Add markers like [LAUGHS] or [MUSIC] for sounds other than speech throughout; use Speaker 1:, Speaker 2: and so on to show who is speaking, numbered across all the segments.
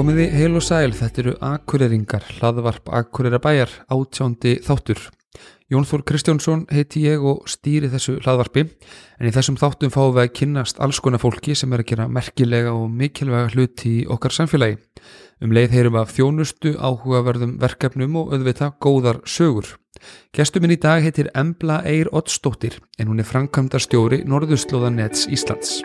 Speaker 1: Komiði heil og sæl, þetta eru Akureyringar, hlaðvarp Akureyrabæjar, átjándi þáttur. Jón Þór Kristjánsson heiti ég og stýri þessu hlaðvarpi, en í þessum þáttum fáum við að kynnast alls konar fólki sem er að gera merkilega og mikilvæga hluti í okkar samfélagi. Um leið heyrum af þjónustu, áhugaverðum verkefnum og auðvita góðar sögur. Gestuminn í dag heitir Embla Eir Ottsdóttir, en hún er framkvæmda stjóri Norðurslóðanets Íslands.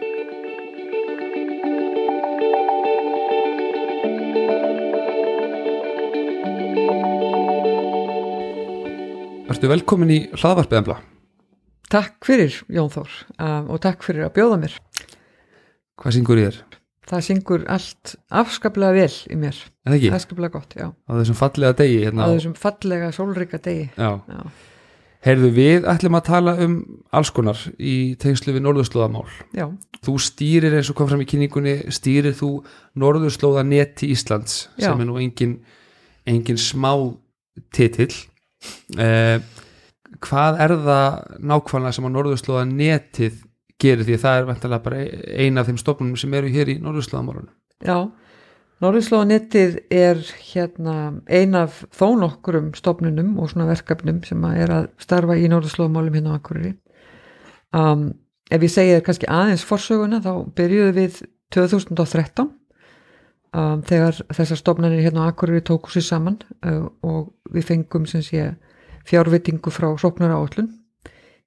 Speaker 1: Ertu velkomin í hlaðvarpið Embla?
Speaker 2: Takk fyrir Jón Þór um, og takk fyrir að bjóða mér.
Speaker 1: Hvað syngur ég er?
Speaker 2: Það syngur allt afskaplega vel í mér. Afskaplega gott, já.
Speaker 1: Á þessum fallega degi hérna
Speaker 2: Á þessum fallega sólrika degi.
Speaker 1: Já.
Speaker 2: Já,
Speaker 1: Heyrðu við ætlum að tala um alls konar í tengslu við norðurslóðamál.
Speaker 2: já,
Speaker 1: Þú stýrir eins og kom fram í kynningunni, stýrir þú norðurslóðaneti Íslands sem er nú engin, engin smá titill. Eh, hvað er það nákvæmlega sem að norðurslóðanetið gerir því að það er vantilega bara eina af þeim stofnunum sem eru hér í norðurslóðamálunum?
Speaker 2: já. Norðurslóðanettið er hérna ein af þó nokkurum stofnunum og svona verkefnum sem að er að starfa í Norðurslóðamálum hérna á Akureyri. Um, ef ég segi þér kannski aðeins forsöguna þá byrjuðum við 2013 um, þegar þessar stofnanir hérna á Akureyri tóku sér saman uh, og við fengum sem sé fjárvitingu frá sóknara átlun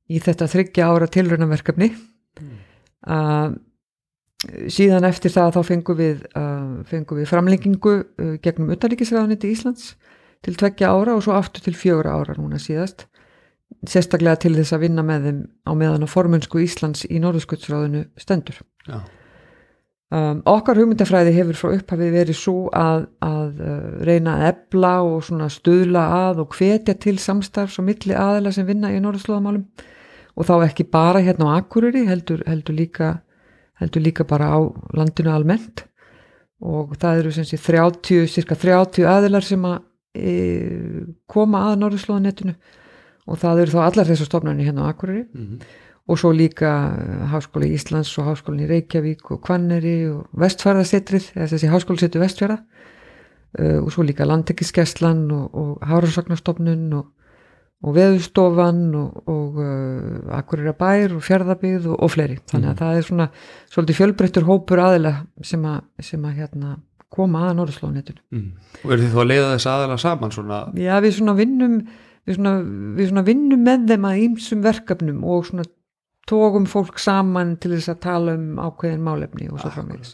Speaker 2: í þetta þryggja ára tilraunaverkefni uh, síðan eftir það þá fengum við, uh, fengum við framlengingu uh, gegnum utanríkisræðaniti Íslands til tveggja ára og svo aftur til fjögra ára núna síðast. Sérstaklega til þess að vinna með þeim á meðan á formönsku Íslands í Norðurskuttsráðinu stendur. Um, okkar hugmyndafræði hefur frá upphafið verið svo að, að reyna að ebla og svona stuðla að og hvetja til samstarfs og milli aðila sem vinna í Norðurslóðamálum og þá ekki bara hérna á Akureyri heldur, heldur, líka, heldur líka bara á landinu almennt. Og það eru sem sé 30, cirka 30 aðilar sem að e, koma að Norðurslóðanettinu og það eru þá allar þessar stofnarnir hérna á Akureyri.
Speaker 1: Mhm.
Speaker 2: og svo líka Háskóli Íslands og Háskólin í Reykjavík og Hvanneri og Vestfærðasetrið eða þessi Háskólisetu Vestfjörða uh, og svo líka Landtekkiskeslan og, og Háransagnarstofnun og, og Veðustofan og, og uh, Akureyra bær og Fjörðabíð og, og fleiri. Þannig að það er svona svolítið fjölbreyttur hópur aðila sem að, sem að hérna, koma að Norðurslónetinu
Speaker 1: Mm. Og eru þið þá að leiða þess aðalega saman svona?
Speaker 2: Já, við svona vinnum við svona, við svona vinnum með þeim að ýmsum verkefnum og svona tókum fólk saman til þess að tala um ákveðin málefni og svo framvegis.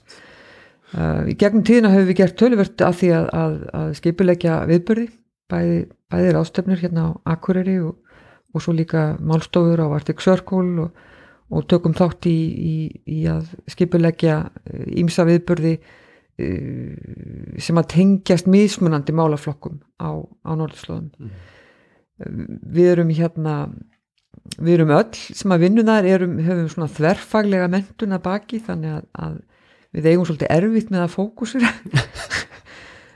Speaker 2: Uh, í gegnum tíðina höfum við gert töluvert að því að, að, að skipulegja viðbörði, bæði, bæði rástefnur hérna á Akureyri og, og svo líka málstofur á Arctic Circle og, og tökum þátt í, í, í að skipulegja ímsa viðbörði uh, sem að tengjast mismunandi málaflokkum á, á norðurslóðum. Við erum hérna við erum öll sem að vinnu þar erum, höfum svona þverfaglega mentuna baki þannig að, að við eigum svolítið erfitt með að fókusera.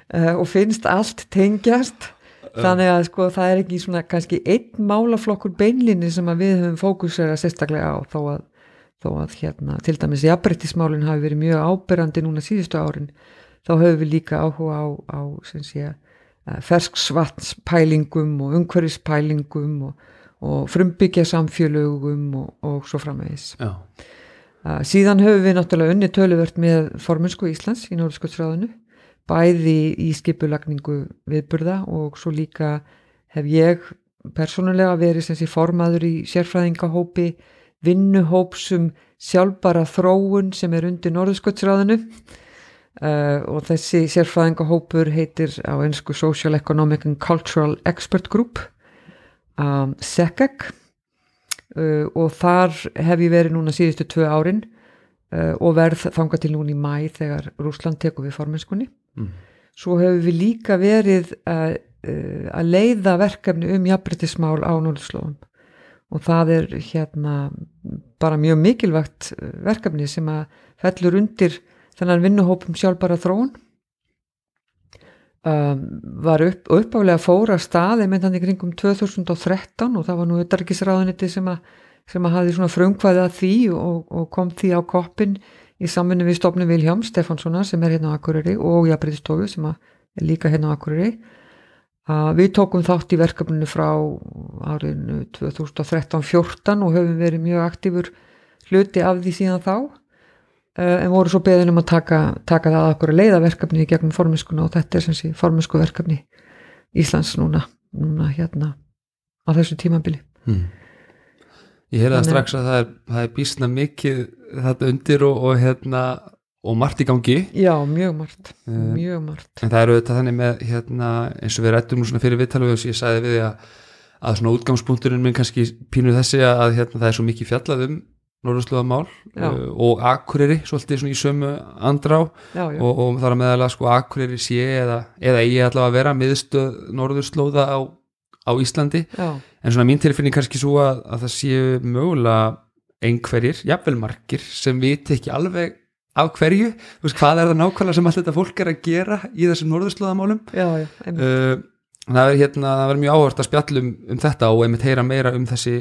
Speaker 2: Uh, [LAUGHS] og finnst allt tengjast þannig að sko það er ekki svona kannski einn málaflokkur beinlinni sem að við höfum fókusera sérstaklega á þó að, þó að hérna til dæmis jafnbrettismálin hafi verið mjög ábyrrandi núna síðustu árin þá höfum við líka áhuga á, á sem sé að fersksvatnspælingum og umhverfispælingum og, og frumbyggja samfélögum og, og svo framvegis.
Speaker 1: Já.
Speaker 2: Uh, síðan höfum við náttúrulega unni töluvert með formensku Íslands í Norðskottsráðinu, bæði í skipulagningu viðburða og svo líka hef ég persónulega verið sem sé formaður í sérfræðingahópi vinnuhópsum sjálfbara þróun sem er undir Norðskottsráðinu Uh, og þessi sérfræðingahópur heitir á einsku Social Economic and Cultural Expert Group um, SECEC uh, og þar hef ég verið núna síðustu tvö árin uh, og verð þanga til núna í mæ þegar Rúsland tekur við formenskunni
Speaker 1: Mm.
Speaker 2: svo hefur við líka verið að, uh, að leiða verkefni um jafnbrytismál á Norðurslóðum og það er hérna bara mjög mikilvægt uh, verkefni sem að fellur undir þennan vinnuhópum sjálfbara þróun um, var upp, uppálega fóra staði með þannig kringum 2013 og það var nú auðarkisráðuniti sem að sem að hafi svona frumkvæði að því og, og kom því á koppin í samfunni við stofnum Viljám Stefánssona sem er hérna á Akureyri og Jafnbrytistofu sem er líka hérna á Akureyri við tókum þátt í verkefninu frá árinu 2013-14 og höfum verið mjög aktífur hluti af því síðan þá eh, en voru svo beðin um að taka, taka það að okkur að leiða verkefni í gegnum formiskuna og þetta er sem sé formisku verkefni Íslands núna, núna hérna á þessu tímabili
Speaker 1: hmm. Ég heyrði það strax að það er, það er bísna mikið þetta undir og, og hérna og margt í gangi.
Speaker 2: Já, mjög margt, uh, mjög margt.
Speaker 1: En það eru auðvitað þannig með hérna, eins og við rættum nú svona fyrir viðtalum og ég sagði við að, að svona útgangspunkturinn minn kannski pínuð þessi að hérna, það er svo mikið fjallað um norðurslóðamál uh, og Akureyri svolítið svona í sömu andrá.
Speaker 2: Já, já.
Speaker 1: Og, og það er meðalega sko Akureyri sé eða, eða ég ætla að vera miðstöð norðurslóða á, á Íslandi.
Speaker 2: Já.
Speaker 1: en svona mín tilfinning kannski svo að, að það séu mögulega einhverjir, jafnvel margir sem viti ekki alveg af hverju, veist, hvað er það nákvæmlega sem allt þetta fólk er að gera í þessum norðurslóðamálum?
Speaker 2: Uh,
Speaker 1: það er hérna, það verður mjög áhört að spjallum um þetta og einmitt heyra meira um þessi,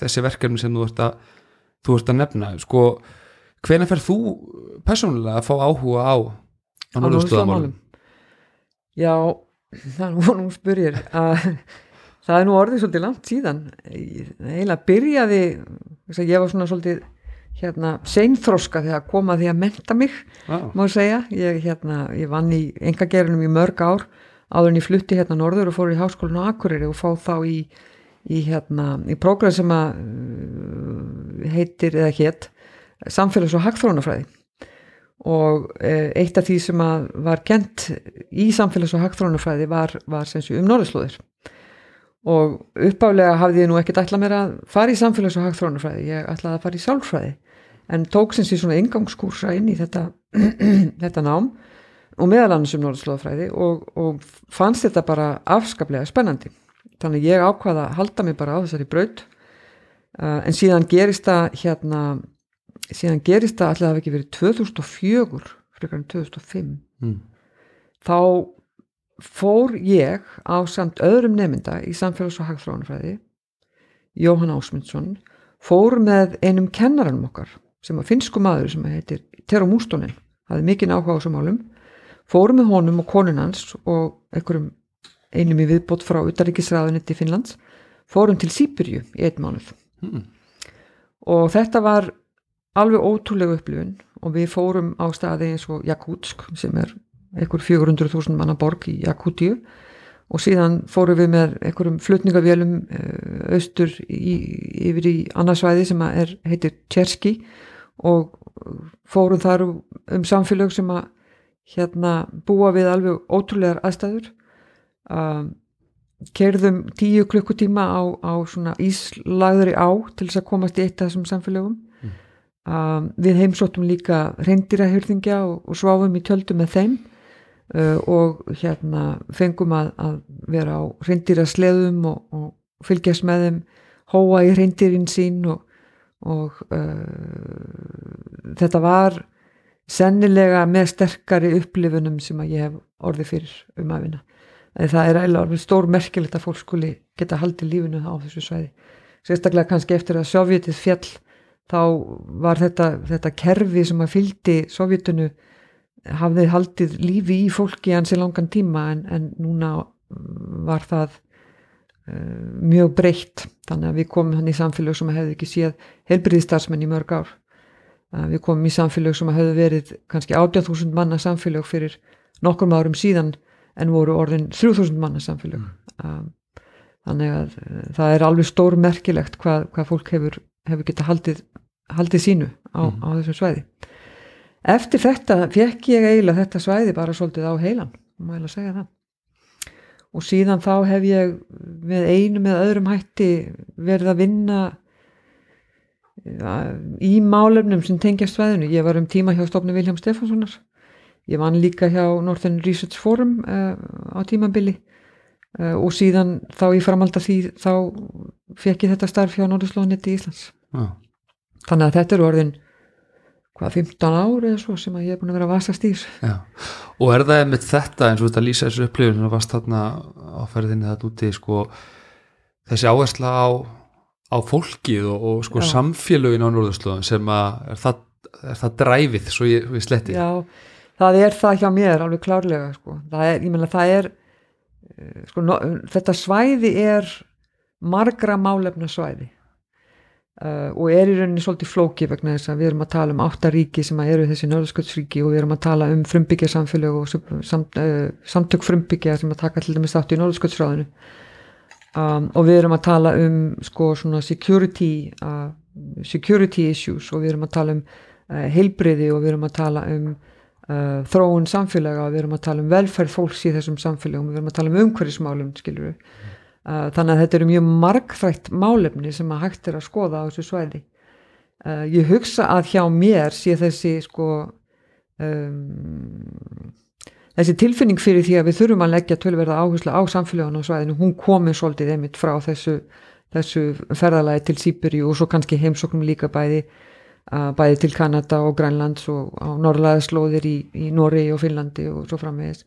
Speaker 1: þessi verkefni sem þú ert að, þú ert að nefna. Sko, hvena fer þú persónulega að fá áhuga á á norðurslóðamálum?
Speaker 2: Já, [LAUGHS] það er nú spyrir að [LAUGHS] [LAUGHS] það er nú orðið svolítið langt síðan. Eiginlega byrjaði ég var svona svolítið hérna seinþróska þegar koma því að menta mig
Speaker 1: ah.
Speaker 2: má segja, ég, hérna, ég vann í engagerunum í mörg ár. Áður en ég flutti hérna norður og fór í háskólinu á Akureyri og fá þá í, í hérna, í prógram sem að uh, heitir eða hétt samfélags- og hagþrónafræði og eh, eitt af því sem að var kent í samfélags- og hagþrónafræði var, var sem sé um norðurslóðir og uppálega hafði ég nú ekkert ætlað mér að fara í samfélags- og hagþrónafræði, ég ætlaði að fara í sálfræði. En tók sem sé svona ingangskúrsa inn í þetta, [CLEARS THROAT] þetta nám og meðal annars um norðslóðafræði og, og fannst þetta bara afskaplega spennandi. Þannig ég ákvaða að halda mig bara á þessari braut. Uh, en síðan gerist það hérna síðan gerist það alltaf ekki verið 2004 frekar en 2005
Speaker 1: mm.
Speaker 2: þá fór ég á samt öðrum nefnda í samfélags- og hagþróunafræði Jóhann Ásmundsson fór með einum kennaranum okkar sem að finsku maður sem heitir Tero Mústonin, hafði mikinn áhuga á þessum málum fórum með honum og konun hans og einhverjum einum í viðbót frá Utaríkisræðunitt í Finnlands fórum til Sýbyrju í einn mánuð
Speaker 1: mm.
Speaker 2: og þetta var alveg ótrúlega upplifun og við fórum á staði eins og Jakutsk sem er einhver 400.000 manna borg í Jakutíu og síðan fórum við með einhverjum flutningavélum austur í, yfir í annarsvæði sem er, heitir Tjerski og fórum þar um samfélag sem að hérna búa við alveg ótrúlegar aðstæður. Um, kerðum tíu klukkutíma á, á svona íslagðri á til þess að komast í eitt af þessum samfélagum mm. um, við heimsóttum líka reyndirahjörðingja og, og sváfum í tjöldum með þeim uh, og hérna fengum að, að vera á reyndirasleðum og, og fylgjast með þeim hóa í reyndirinn sín og, og uh, þetta var sennilega með sterkari upplifunum sem að ég hef orðið fyrir um aðvinna en það er eiginlega stór merkilegt að fólk skuli geta haldið lífinu á þessu svæði. Sérstaklega kannski eftir að Sovjetið fjall þá var þetta, þetta kerfi sem að fyldi Sovjetinu hafði haldið lífi í fólki hans í langan tíma en, en núna var það uh, mjög breytt þannig að við komum hann í samfélag sem hefði ekki séð helbriðistarsmenn í mörg ár uh, við komum í samfélag sem hefði verið kannski 80.000 manna samfélag fyrir nokkrum árum síðan en voru orðin 3000 manna samfélag mm. um, þannig að það er alveg stór merkilegt hvað, hvað fólk hefur, hefur geta haldið, haldið sínu á, mm. á þessu svæði eftir þetta fekk ég eiginlega þetta svæði bara svolítið á heilan ég að segja það. Og síðan þá hef ég með einu með öðrum hætti verið að vinna í málefnum sem tengjast svæðinu. Ég var um tíma hjá stofnu Viljám Stefanssonar ég vann líka hjá Northern Research Forum uh, á tímabili. Uh, og síðan þá ég framalda því þá fekk ég þetta starf hjá Norðurslóðanetti Íslands.
Speaker 1: Ah.
Speaker 2: þannig að þetta eru orðin hvað 15 ár eða svo sem að ég er búin að vera að vasast í þessu.
Speaker 1: Já. og er það með þetta eins og þetta lýsa þessu upplifun og varst þarna á ferðinni þetta úti sko, þessi áhersla á, á fólkið og, og sko samfélögin á Norðurslóðum sem að er það, er það dræfið svo ég, ég sletti
Speaker 2: Já, það er það hjá mér alveg klárlega sko. er, ég meina það er eh, sko, no, þetta svæði er margra málefna svæði uh, og er í rauninni svolítið flóki vegna þess að við erum að tala um átta ríki sem eru þessi norðsköldsríki og við erum að tala um frumbyggja samfélag og samt, uh, samtök frumbyggja sem að taka til dæmis átt í norðsköldsráðinu um, og við erum að tala um sko svona security uh, security issues og við erum að tala um uh, heilbriði og við erum að tala um þróun samfélaga og við erum að tala um velferð fólks í þessum samfélagum við erum að tala um umhverfismálum skilur við uh, þannig að þetta eru mjög margþætt málefni sem að hægt er að skoða á þessu svæði. Uh, ég hugsa að hjá mér sé þessi sko um, þessi tilfinning fyrir því að við þurfum að leggja tölverða áherslu á samfélagun á svæðinu, hún komi svolítið einmitt frá þessu, þessu ferðalagi til Sýburi og svo kannski heimsóknum líka bæði uh, bæði til Kanada og Grænlands og á norðlæðaslóðir í, í Noregi og Finnlandi og svo framvegis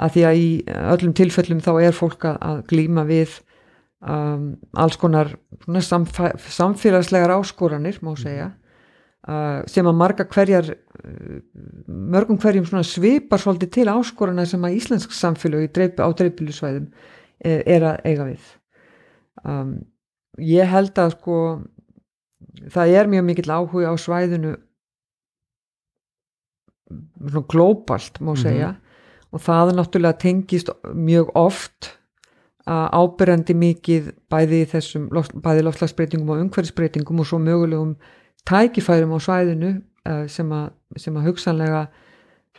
Speaker 2: að því að í öllum tilfellum þá er fólk að, glíma við um, alls konar samfélagslegar áskoranir má segja uh, sem að marga hverjar uh, mörgum hverjum svipar svolítið til áskorana sem að íslensk samfélag í dreip, á dreifbílusvæðum er, er að eiga við. Um, ég held að sko það er mjög mikill áhuga á svæðinu svona glóbalt má segja og það náttúrulega tengist mjög oft að ábyrjandi mikið bæði þessum bæði loftslagsbreytingum og umhverfisbreytingum og svo mögulegum tækifærum á svæðinu sem, að, sem að hugsanlega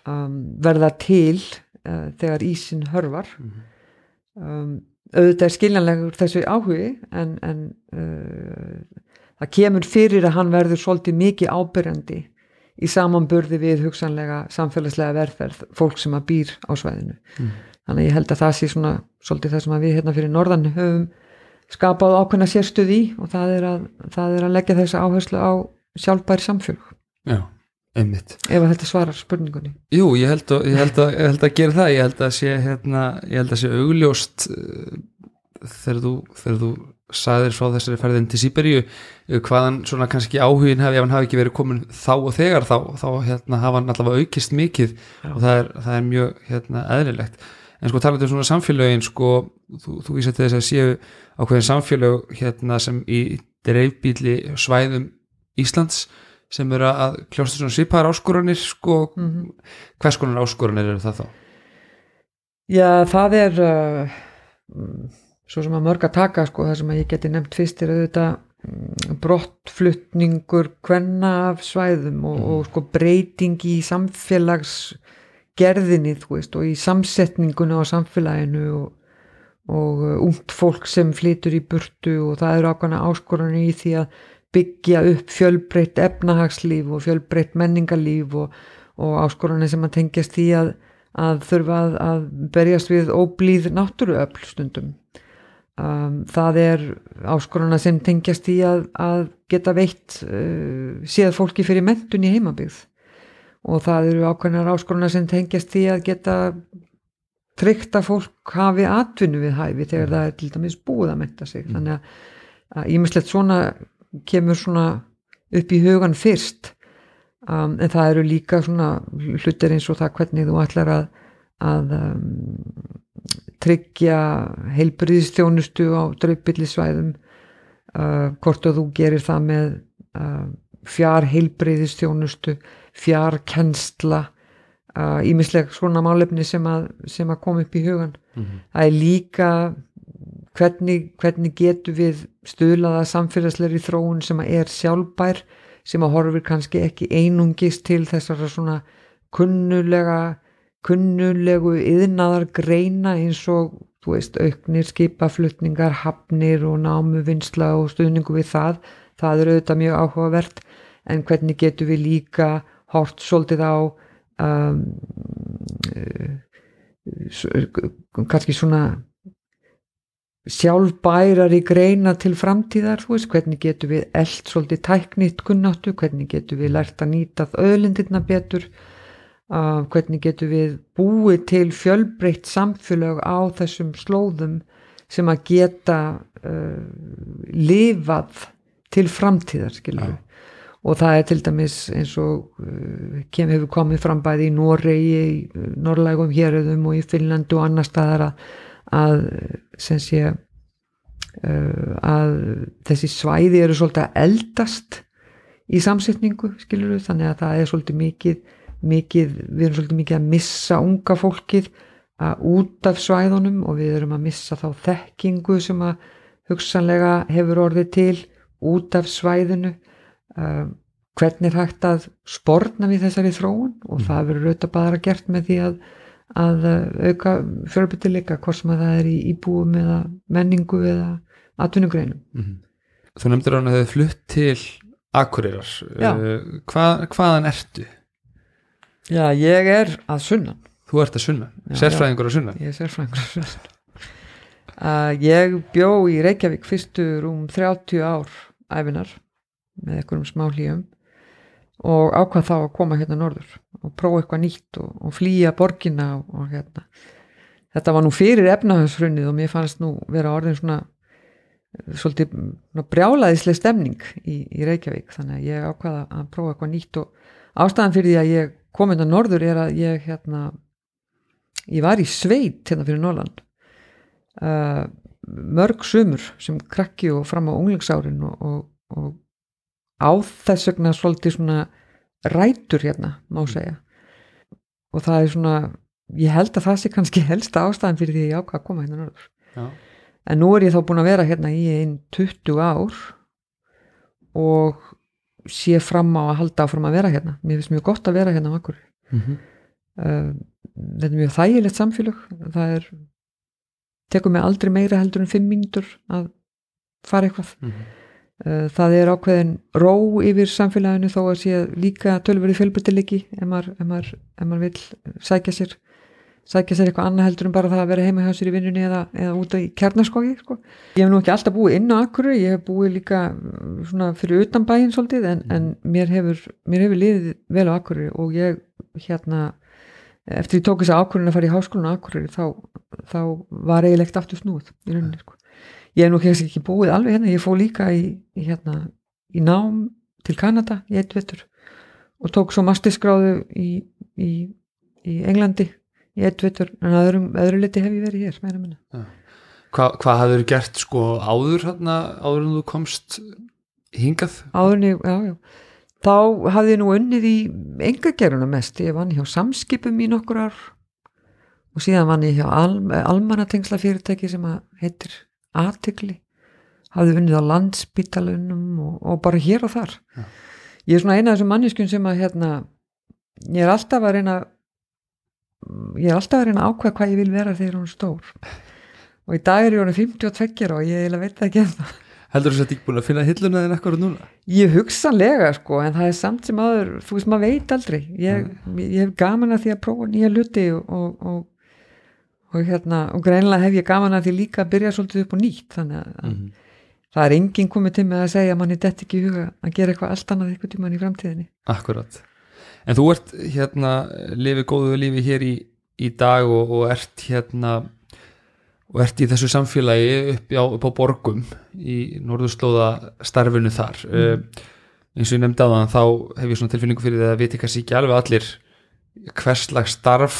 Speaker 2: um, verða til uh, þegar ísin hörvar um, auðvitað er skiljanlegur þessu áhugi en, en uh, það kemur fyrir að hann verður svolítið mikið ábyrjandi í samanburði við hugsanlega samfélagslega verðferð fólk sem að býr á svæðinu. Þannig að ég held að það sé svona svolítið það sem við hérna fyrir norðan höfum skapað ákveðna sérstuð í og það er að, það er að leggja þessa áherslu á sjálfbæri samfélg
Speaker 1: Já, einmitt.
Speaker 2: Ef að þetta svarar spurningunni.
Speaker 1: Jú, ég held að, ég held að, ég held að gera það. Ég held að sé, hérna, ég held að sé augljóst uh, þegar þú, þegar þú sagðir frá þessari ferðin til Sýberíu uh, hvaðan svona kannski áhugin hafi ef hann hafi ekki verið komin þá og þegar þá, þá hérna, hafa hann allavega aukist mikið
Speaker 2: Já.
Speaker 1: og það er, það er mjög hérna, eðlilegt en sko talandi um svona samfélögin sko, þú, þú vísar til þess að séu ákveðin samfélög hérna, sem í dreifbíli svæðum Íslands sem eru að kljósta svona svipaðar áskoranir sko,
Speaker 2: mm
Speaker 1: hvers konar áskoranir eru það þá?
Speaker 2: Já, það er uh, mm, svo sem að mörg að taka sko, það sem að ég geti nefnt fyrst er auðvitað mm, brottflutningur hvenna af svæðum og, og sko breyting í samfélagsgerðinni þú veist og í samsetninguna á samfélaginu og, og uh, ungt fólk sem flytur í burtu og það eru ákvæmna áskoranir í því að byggja upp fjölbreytt efnahagslíf og fjölbreytt menningarlíf og, og áskoranir sem að tengjast því að að þurfa að, að berjast við óblíð náttúruöfl stundum um, það er áskoruna sem tengjast í að, að geta veitt uh, séð fólki fyrir mentun í heimabygð og það eru ákveðnar áskoruna sem tengjast í að geta tryggt að fólk hafi atvinnu við hæfi þegar það er til dæmis búið að menta sig. Þannig að, að ímislegt svona kemur svona upp í hugan fyrst. Um, en það eru líka svona hlutir eins og það hvernig þú ætlar að, að um, tryggja heilbriðistjónustu á draupillisvæðum uh, hvort að þú gerir það með uh, fjár heilbriðistjónustu fjár kennsla ímislega svona málefni sem að, sem að koma upp í hugan það er líka hvernig, hvernig getur við stuðlaða samfélagsleiri þróun sem að er sjálfbær sem að horfir kannski ekki einungist til þessara svona kunnulega kunnulegu yðnaðar greina eins og þú veist auknir skipaflutningar, hafnir og námuvinnsla og stuðningu við það. Það er auðvitað mjög áhugavert. En hvernig getur við líka hort svolítið á um, s- kannski svona sjálfbærar í greina til framtíðar, þú veist, hvernig getur við eld svolítið tæknitt kunnáttu, hvernig getur við lært að nýta öðlindirna betur, uh, hvernig getur við búið til fjölbreytt samfélag á þessum slóðum sem að geta uh, lifað til framtíðar, skilur við. Og það er til dæmis eins og uh, kem hefur komið fram bæði í Noregi, í uh, Norrlægum héröðum og í Finnlandu og annar staðar að að, sem sé uh, að þessi svæði eru svolítið að eldast í samsetningu, skilur þannig að það er svolítið mikið, mikið við erum svolítið mikið að missa unga fólkið að út af svæðunum og við erum að missa þá þekkingu sem að hugsanlega hefur orðið til út af svæðinu. Uh, hvernig er hægt að sportna við þessari þróun? Og það verður auðvitað bara gert með því að að auka fjölbyttileika hvort sem að það er í íbúum eða menningu eða atvinnugreinum. Mm -hmm.
Speaker 1: Þú nefndir hann að þau flutt til Akureyrar. Uh, Hva, hvaðan ertu?
Speaker 2: Já, ég er að sunnan.
Speaker 1: Þú ert að sunnan, sérfræðingur að sunnan?
Speaker 2: Ég er sérfræðingur að sunnan. Uh, Ég bjó í Reykjavík fyrstur um 30 ár æfinar með einhverjum smá hlýjum og ákvað þá að koma hérna norður og prófa eitthvað nýtt og, og flýja borgina og, og hérna. Þetta var nú fyrir efnahöfsfrunnið og mér fannst nú vera orðin svona svolítið brjálaðislega stemning í, í Reykjavík. Þannig að ég ákvaða að prófa eitthvað nýtt og ástæðan fyrir því að ég kom hérna norður er að ég hérna ég var í sveit hérna fyrir Norland uh, mörg sumur sem krakki og fram á unglingsárin og, og, og á þess vegna svolítið svona rætur hérna, má mm. segja og það er svona ég held að það sé kannski helsta ástæðan fyrir því að ég ákvað að koma hérna norður Já. en nú er ég þá búin að vera hérna í einn 20 ár og sé fram á að halda áfram að vera hérna mér finnst mjög gott að vera hérna á akkur mm -hmm. uh, þetta er mjög þægilegt samfélag það er tekur mig aldrei meira heldur en 5 mínútur að fara eitthvað mm -hmm. Eh, það er ákveðin ró yfir samfélaginu þó að sé líka tölveri fjölbyrtilegi ef maður, maður, maður vil sækja sér sækja sér eitthvað annað heldur en bara það að vera heima hjá sér í vinnunni eða, eða út í kjarnaskogi sko. ég hef nú ekki alltaf búið inn á Akkur ég hef búið líka mm, svona fyrir utan bæinn svolítið en, en mér hefur mér hefur liðið vel á Akkur og ég hérna eftir því tók þess að Akkurinn að fara í háskólinu á Akkur þá, þá var eiginlegt aftur snúð í rauninni sko ég hef nú kannski ekki búið alveg hérna, ég fó líka í, í, hérna, í nám til Kanada í eitt vettur og tók svo masterskráðu í, í Englandi í eitt vettur, en öðrum, öðru liti hef ég verið hér, meira minna ja.
Speaker 1: Hva, Hvað hafður gert sko áður hérna, áður en þú komst hingað?
Speaker 2: Áður en ég, já, já þá hafði ég nú unnið í engageruna mest, ég vann hjá samskipum í nokkur ár og síðan vann ég hjá al, almanatengsla fyrirtæki sem heitir aðtegli hafði vunnið á landsbítalunum og, og bara hér og þar ja. ég er svona eina af þessum manneskjum sem að hérna, ég er alltaf að reyna ég er alltaf að reyna að ákveða hvað ég vil vera þegar hún er stór. Og í dag er ég honum 52 og ég veit það ekki ennþá.
Speaker 1: Heldur þú að þetta ekki búin að finna hilluna þinn ekkur núna?
Speaker 2: Ég hugsanlega sko en það er samt sem aður, þú veist maður veit aldrei. Ég, ég hef gaman að því að prófa nýja luti og, og, og og hérna, og greinlega hef ég gaman að því líka að byrja svolítið upp og nýtt þannig að mm -hmm. það er enginn komið til með að segja að manni dett ekki í huga að gera eitthvað allt annað eitthvað tíman í framtíðinni.
Speaker 1: Akkurat, en þú ert hérna, lifið góðu lífi hér í, í dag og, og ert hérna og ert í þessu samfélagi upp á, upp á borgum í norðurslóða starfinu þar. Mm. uh, eins og ég nefndi á þann þá hef ég svona tilfinningu fyrir það að viti kannski ekki alveg allir hvers slags starf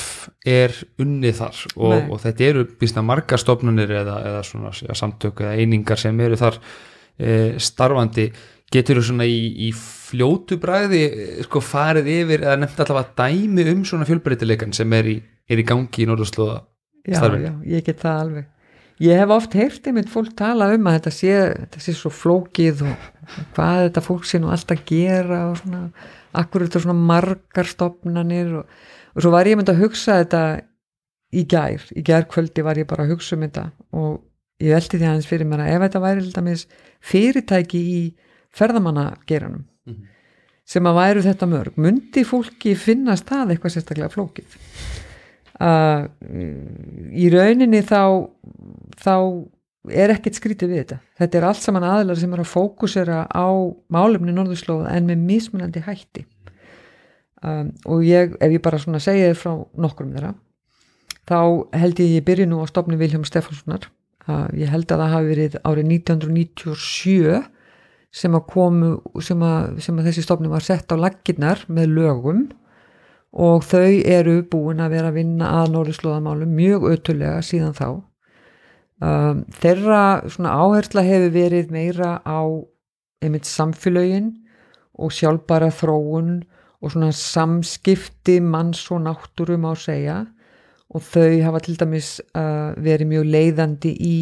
Speaker 1: er unnið þar. Og, og þetta eru býstna marga stofnunir eða, eða svona ja, samtök eða einingar sem eru þar e, starfandi getur þú svona í, í fljótu bræði sko farið yfir eða nefnt allavega dæmi um svona fjölbreytileikan sem er í, er í gangi í Norðurslóða starfin
Speaker 2: Já, já, ég get það alveg. Ég hef oft heyrt einmitt fólk tala um að þetta sé, þetta sé svo flókið og hvað þetta fólk sé nú alltaf gera og svona akkur þetta svona margar stopnanir og, og svo var ég myndið að hugsa þetta í gær, í gær kvöldi var ég bara að hugsa um þetta og ég veldi því aðeins fyrir mér að ef þetta væri fyrirtæki í ferðamannageranum mm -hmm. sem að væru þetta mörg, myndi fólki finnast það eitthvað sérstaklega flókið? Að í rauninni þá þá er ekkert skrítið við þetta. Þetta er allt saman aðlar sem er að fókusera á málefni norðurslóða en með mismunandi hætti. Um, og ég, ef ég bara svona segja þið frá nokkrum þeirra þá held ég ég byrju nú á stopni Vilhelm Stefanssonar uh, ég held að það hafi verið árið 1997 sem að komu sem að, sem að þessi stopni var sett á laginnar með lögum og þau eru búin að vera að vinna að norðurslóðamálum mjög ötulega síðan þá. Um, þeirra svona áhersla hefur verið meira á einmitt samfélögin og sjálfbara þróun og svona samskipti manns og náttúru má segja. Og þau hafa til dæmis uh, verið mjög leiðandi í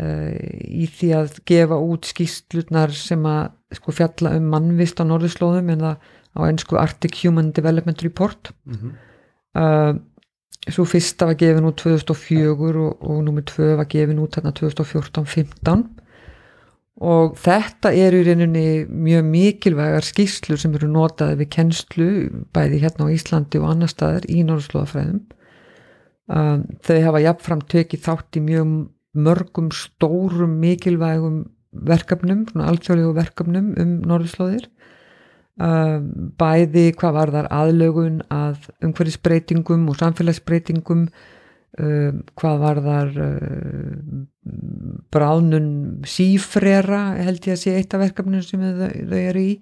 Speaker 2: í því að gefa út skýstlutnar sem að sko fjalla um mannvist á norðurslóðum en það á ennsku Arctic Human Development Report. Mm -hmm. uh, svo fyrsta var gefin út 2004 og, og nummið tvö var gefin út þarna 2014-15 og þetta er í rauninni mjög mikilvægar skýslur sem eru notaði við kennslu bæði hérna á Íslandi og annar staðar í Norðslóðafræðum um, þau hafa jafnfram tekið þátt í mjög mörgum stórum mikilvægum verkefnum, svona alþjóðlegu verkefnum um Norðslóðir Um, bæði hvað var þar aðlögun að umhverfisbreytingum og samfélagsbreytingum um, hvað var þar um, bráðnun sífrera held ég að sé eitt af verkefnum sem þau, eru í.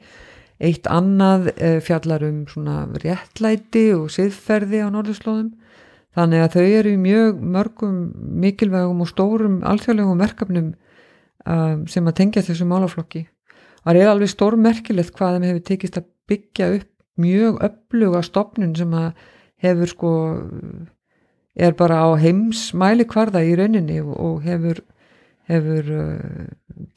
Speaker 2: Eitt annað uh, fjallar um svona réttlæti og siðferði á norðurslóðum þannig að þau eru í mjög mörgum mikilvægum og stórum alþjóðlegum verkefnum sem að tengja þessu málaflokki það er alveg stórmerkilegt hvað þeim hefur tekist að byggja upp mjög öfluga stopnun sem að hefur sko er bara á heims mæli kvarða í rauninni og hefur, hefur uh,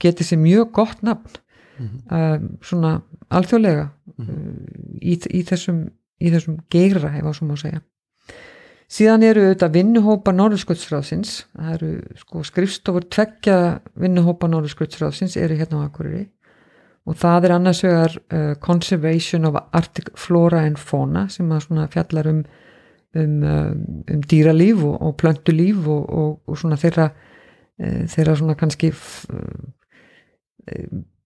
Speaker 2: getið sér mjög gott nafn mm -hmm. um, svona alþjóðlega mm -hmm. í, í þessum, þessum geira hefa svo má segja síðan eru auðvitað vinnuhópa Norðurskjöldsráðsins það eru sko skrifstofur tveggja vinnuhópa Norðurskjöldsráðsins eru hérna á Akureyri og það er annars vegar uh, Conservation of Arctic Flora and Fauna sem að svona fjallar um um, uh, um dýralíf og, og plöntulíf og, og, og svona þeirra uh, þeirra svona kannski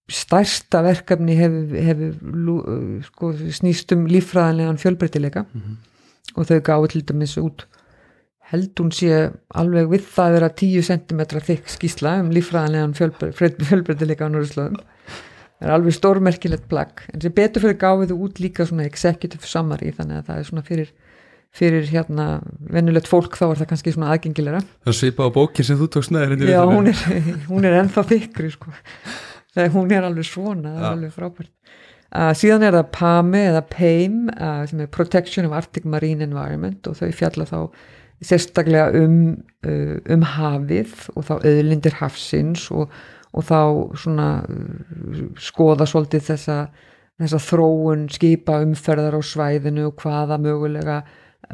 Speaker 2: stærsta verkefni hefur hef, sko, snýst um líffræðanlegan fjölbreytileika mm -hmm. Og þau gáði til dæmis út held hún sé alveg við það að vera 10 cm þykk skísla um líffræðanlegan fjölbreytileika á Norðurslöðum það er alveg stórmerkilegt plagg en sem betur fyrir gáfið þú út líka svona executive summary þannig að það er svona fyrir fyrir hérna vennulegt fólk þá er það kannski svona aðgengilega
Speaker 1: Það svipa á bókir sem þú tókst neður
Speaker 2: Já, hún er, hún er ennþá þykri sko. hún er alveg svona það er alveg frábært uh, síðan er það PAME eða PAIM uh, sem er Protection of Arctic Marine Environment og þau fjalla þá sérstaklega um, uh, um hafið og þá auðlindir hafsins og og þá svona uh, skoða svolítið þessa, þessa þróun skipa umferðar á svæðinu og hvaða mögulega,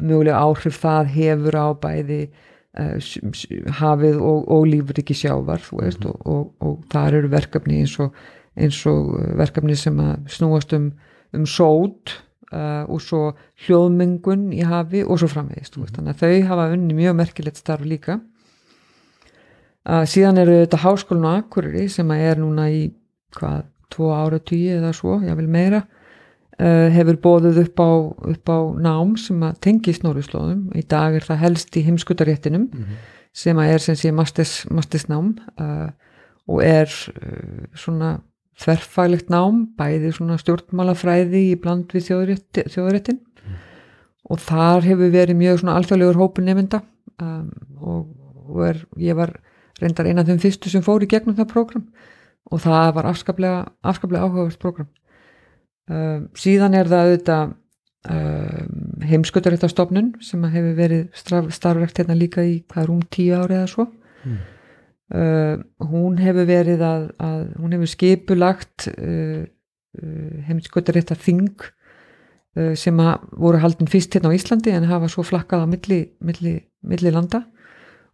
Speaker 2: mögulega áhrif það hefur á bæði uh, hafið og, og lífriki sjávar veist, mm -hmm. og, og, og þar eru verkefni eins og eins og verkefni sem að snúast um, um sót uh, og svo hljóðmengun í hafi og svo framvegist mm -hmm. þannig að þau hafa unni mjög merkilegt starf líka að síðan eru þetta háskólinu Akureyri sem er núna í hvað, tvo ára tíu eða svo, ég vil meira uh, hefur bóðuð upp á, upp á nám sem að tengi snorrislóðum í dag er það helst í heimskutaréttinum mm -hmm. sem að er sem sé mastisnám uh, og er uh, svona þverfælegt nám, bæði svona stjórnmálafræði í bland við þjóðréttin mm. og þar hefur verið mjög svona alþjóðlegur hópun nefnda um, og, og er, ég var reyndar eina af þeim fyrstu sem fór í gegnum það program og það var afskaplega, afskaplega áhugavert program um, síðan er það auðvitað um, heimskuttaréttastofnun sem hefur verið starfrekt hérna líka í hvað er um tíu ári eða svo mm. Uh, hún hefur verið að, að hún hefur skipulagt uh, uh, heimskuttaréttaþing uh, sem að voru haldin fyrst hérna á Íslandi en hafa svo flakkað á milli, milli, milli landa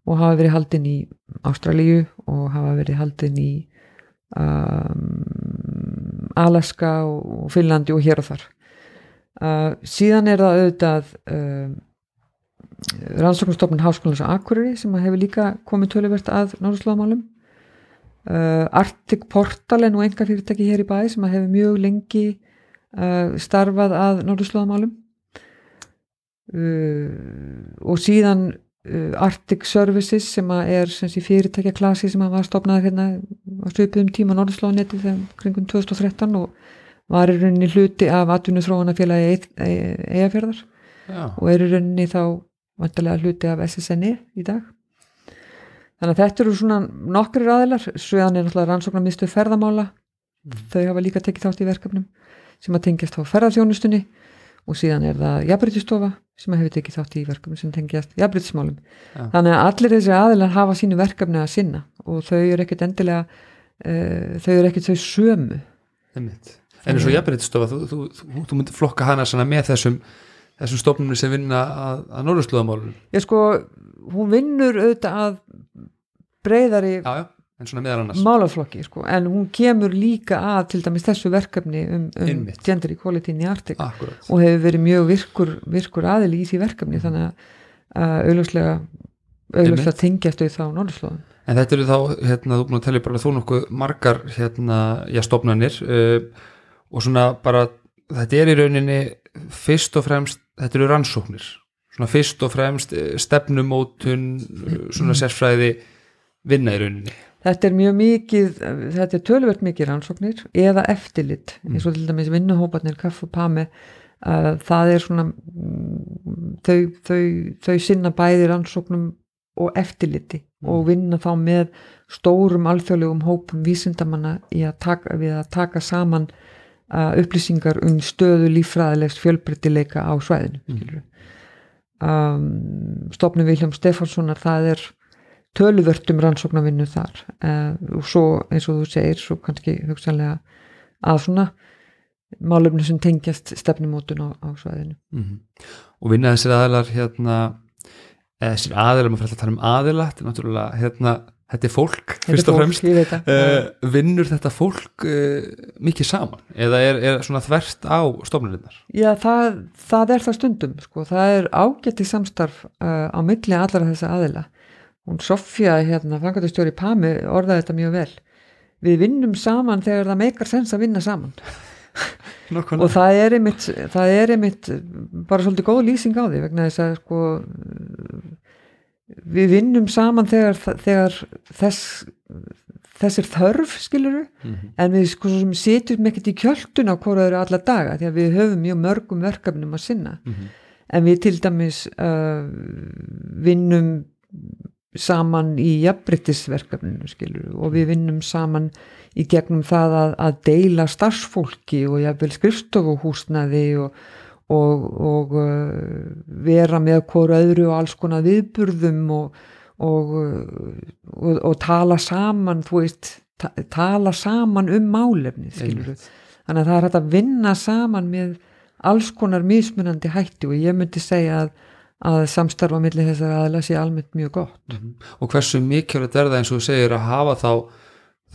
Speaker 2: og hafa verið haldin í Ástralíu og hafa verið haldin í um, Alaska og Finnlandi og hér og þar. Síðan er það auðvitað um, rannsóknastofnun Háskólands á Akureyri sem hefur líka komið töluvert að norðurslóðamálum. Uh, Arctic Portal er nú enga fyrirtæki hér í bæ sem hefur mjög lengi uh, starfað að norðurslóðamálum. Uh, og síðan uh, Arctic Services sem er sem sé, fyrirtækja klasi sem var stopnað hérna á svipuðum tíma norðurslóðanetti þegar kringum 2013 og var í rauninni hluti af atvinnuþróunafélagi eigafjörðar og er í rauninni þá vantarlega hluti af SSNI í dag. Þannig að þetta eru svona nokkrir aðilar, sveðan er náttúrulega rannsóknarmiðstöð ferðamála. Þau hafa líka tekið þátt í verkefnum sem að tengjast á ferðarþjónustunni og síðan er það jafnbrytistofa sem hefur tekið þátt í verkefnum sem tengjast jafnbrytismálum
Speaker 1: Já.
Speaker 2: þannig að allir þessi aðilar hafa sínu verkefni að sinna og þau eru ekkert endilega uh, þau eru ekkert þau sömu.
Speaker 1: Einmitt. En eins og jafnréttistofa, þú, þú, þú, þú myndir flokka hana með þessum þessum stofnunum sem vinna að, að norðurslóðamálunum
Speaker 2: ég sko, hún vinnur auðvitað að breyðari
Speaker 1: Já, já, en svona meðal annars.
Speaker 2: málaflokki sko, en hún kemur líka að til dæmis þessu verkefni um, um gender equality in the Arctic.
Speaker 1: Akkurat.
Speaker 2: Og hefur verið mjög virkur, virkur aðili í því verkefni þannig að augljóslega
Speaker 1: Einmitt.
Speaker 2: tengjast þau þá norðurslóðum.
Speaker 1: En þetta eru þá, hérna, þú búin að telja bara þú nokkuð margar, hérna, já, stofnanir uh, og svona bara, þetta er í rauninni fyrst og fremst, þetta eru rannsóknir, svona fyrst og fremst eh, stefnumótun, uh, svona sérfræði vinna í rauninni.
Speaker 2: Þetta er mjög mikið, þetta er töluvert mikið rannsóknir eða eftirlit. Eins og til dæmis vinnuhóparnir, kaff og pami það er svona mm, þau, þau, þau sinna bæði rannsóknum og eftirliti og vinna þá með stórum alþjóðlegum hópum vísindamanna í að taka, við að taka saman upplýsingar um stöðu líffræðilegs fjölbreytileika á svæðinu mm. um, stofnum Vilhelm Stefánssonar það er töluvert um rannsóknarvinnu þar uh, og svo eins og þú segir svo kannski hugsanlega að svona málefni sem tengjast stefnumótun á, á svæðinu.
Speaker 1: Mm Og vinna þessir aðilar, hérna, eða þessir aðilar, maður fyrir að tala um aðila, þetta er náttúrulega, hérna, þetta er fólk,
Speaker 2: Þetta
Speaker 1: fyrst og
Speaker 2: fólk,
Speaker 1: fremst.
Speaker 2: það.
Speaker 1: Uh, vinnur þetta fólk uh, mikið saman eða er, er svona þvert á stofnuninnar
Speaker 2: Já, það, það er það stundum sko. það er ágætti samstarf uh, á milli allra þessa aðila hún Sofja, hérna, fangatastjóri Pami orðaði þetta mjög vel við vinnum saman þegar það meikar sens að vinna saman [LAUGHS] og það er einmitt, það er einmitt bara svolítið góð lýsing á því vegna þess að sko við vinnum saman þegar, þegar þess þessir þörf skiluru en við sko sem sitjum ekkert í kjöldun á hvora eru alla daga því að við höfum mjög mörgum verkefnum að sinna. En við til dæmis uh, vinnum saman í jafnbryttisverkefninu skilur og við vinnum saman í gegnum það að, að deila starfsfólki og jafnvel skrifstofuhúsnaði og, og, og uh, vera með hvort öðru og alls konar viðburðum og, og, og, og tala saman þú veist, ta tala saman um málefni skilur þannig að það er hægt að vinna saman með alls konar mismunandi hætti og ég myndi segja að að samstarfa millir þessar aðla sé almennt mjög gott.
Speaker 1: Og hversu mikilvægt er það eins og þú segir að hafa þá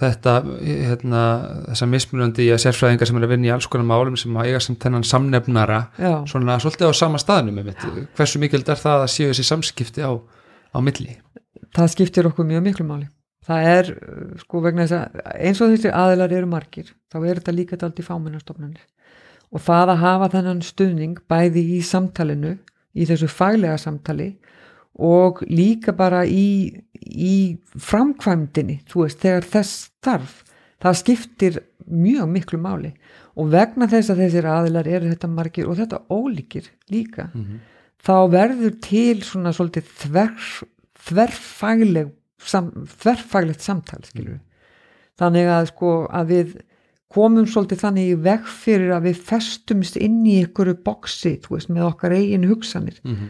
Speaker 1: þetta hérna, þessa mismunandi að sérfræðingar sem er að vinna í alls konar málum sem að eiga sem þennan samnefnara
Speaker 2: Já.
Speaker 1: svona svolítið á sama staðnum hversu mikilvægt er það að séu þessi samskipti á, á milli?
Speaker 2: Það skiptir okkur mjög miklu máli. Það er sko vegna þess að eins og þessi aðilar eru margir þá er þetta líka dalt í fámennastofnanir og það að hafa þennan stuðning bæði í samtalinu í þessu faglega samtali og líka bara í, í framkvæmdini þú veist, þegar þess þarf. Það skiptir mjög miklu máli. Og vegna þess að þessir aðilar eru þetta margir og þetta ólíkir líka þá verður til svona svolítið þver, þverfagleg sam, þverfaglegt samtal skilur þannig að sko að við komum svolítið þannig í veg fyrir að við festumst inn í einhverju boksi, þú veist, með okkar eigin hugsanir.
Speaker 1: Mhm.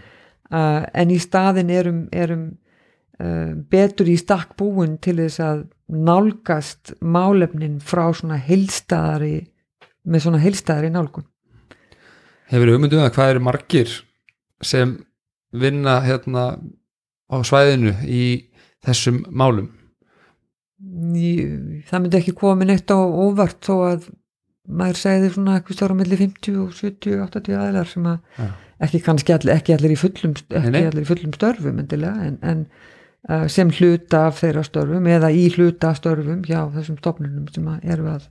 Speaker 2: Uh, en í staðin erum, erum uh, betur í stakk búin til þess að nálgast málefnin frá svona heilstæðari með svona heilstæðari nálgun.
Speaker 1: Hefur hugmyndu um það hvað eru margir sem vinna hérna á svæðinu í þessum málum?
Speaker 2: Í- það myndi ekki koma minn eitt á óvart þó að maður segði svona eitthvað stóra milli 50 og 70, 80 aðilar sem að
Speaker 1: Já.
Speaker 2: ekki kannski allir, ekki allir í fullum ekki
Speaker 1: nei.
Speaker 2: allir í fullum störfum endilega en, en uh, sem hluta af þeirra störfum eða í hluta af störfum hjá þessum stofnunum sem að eru að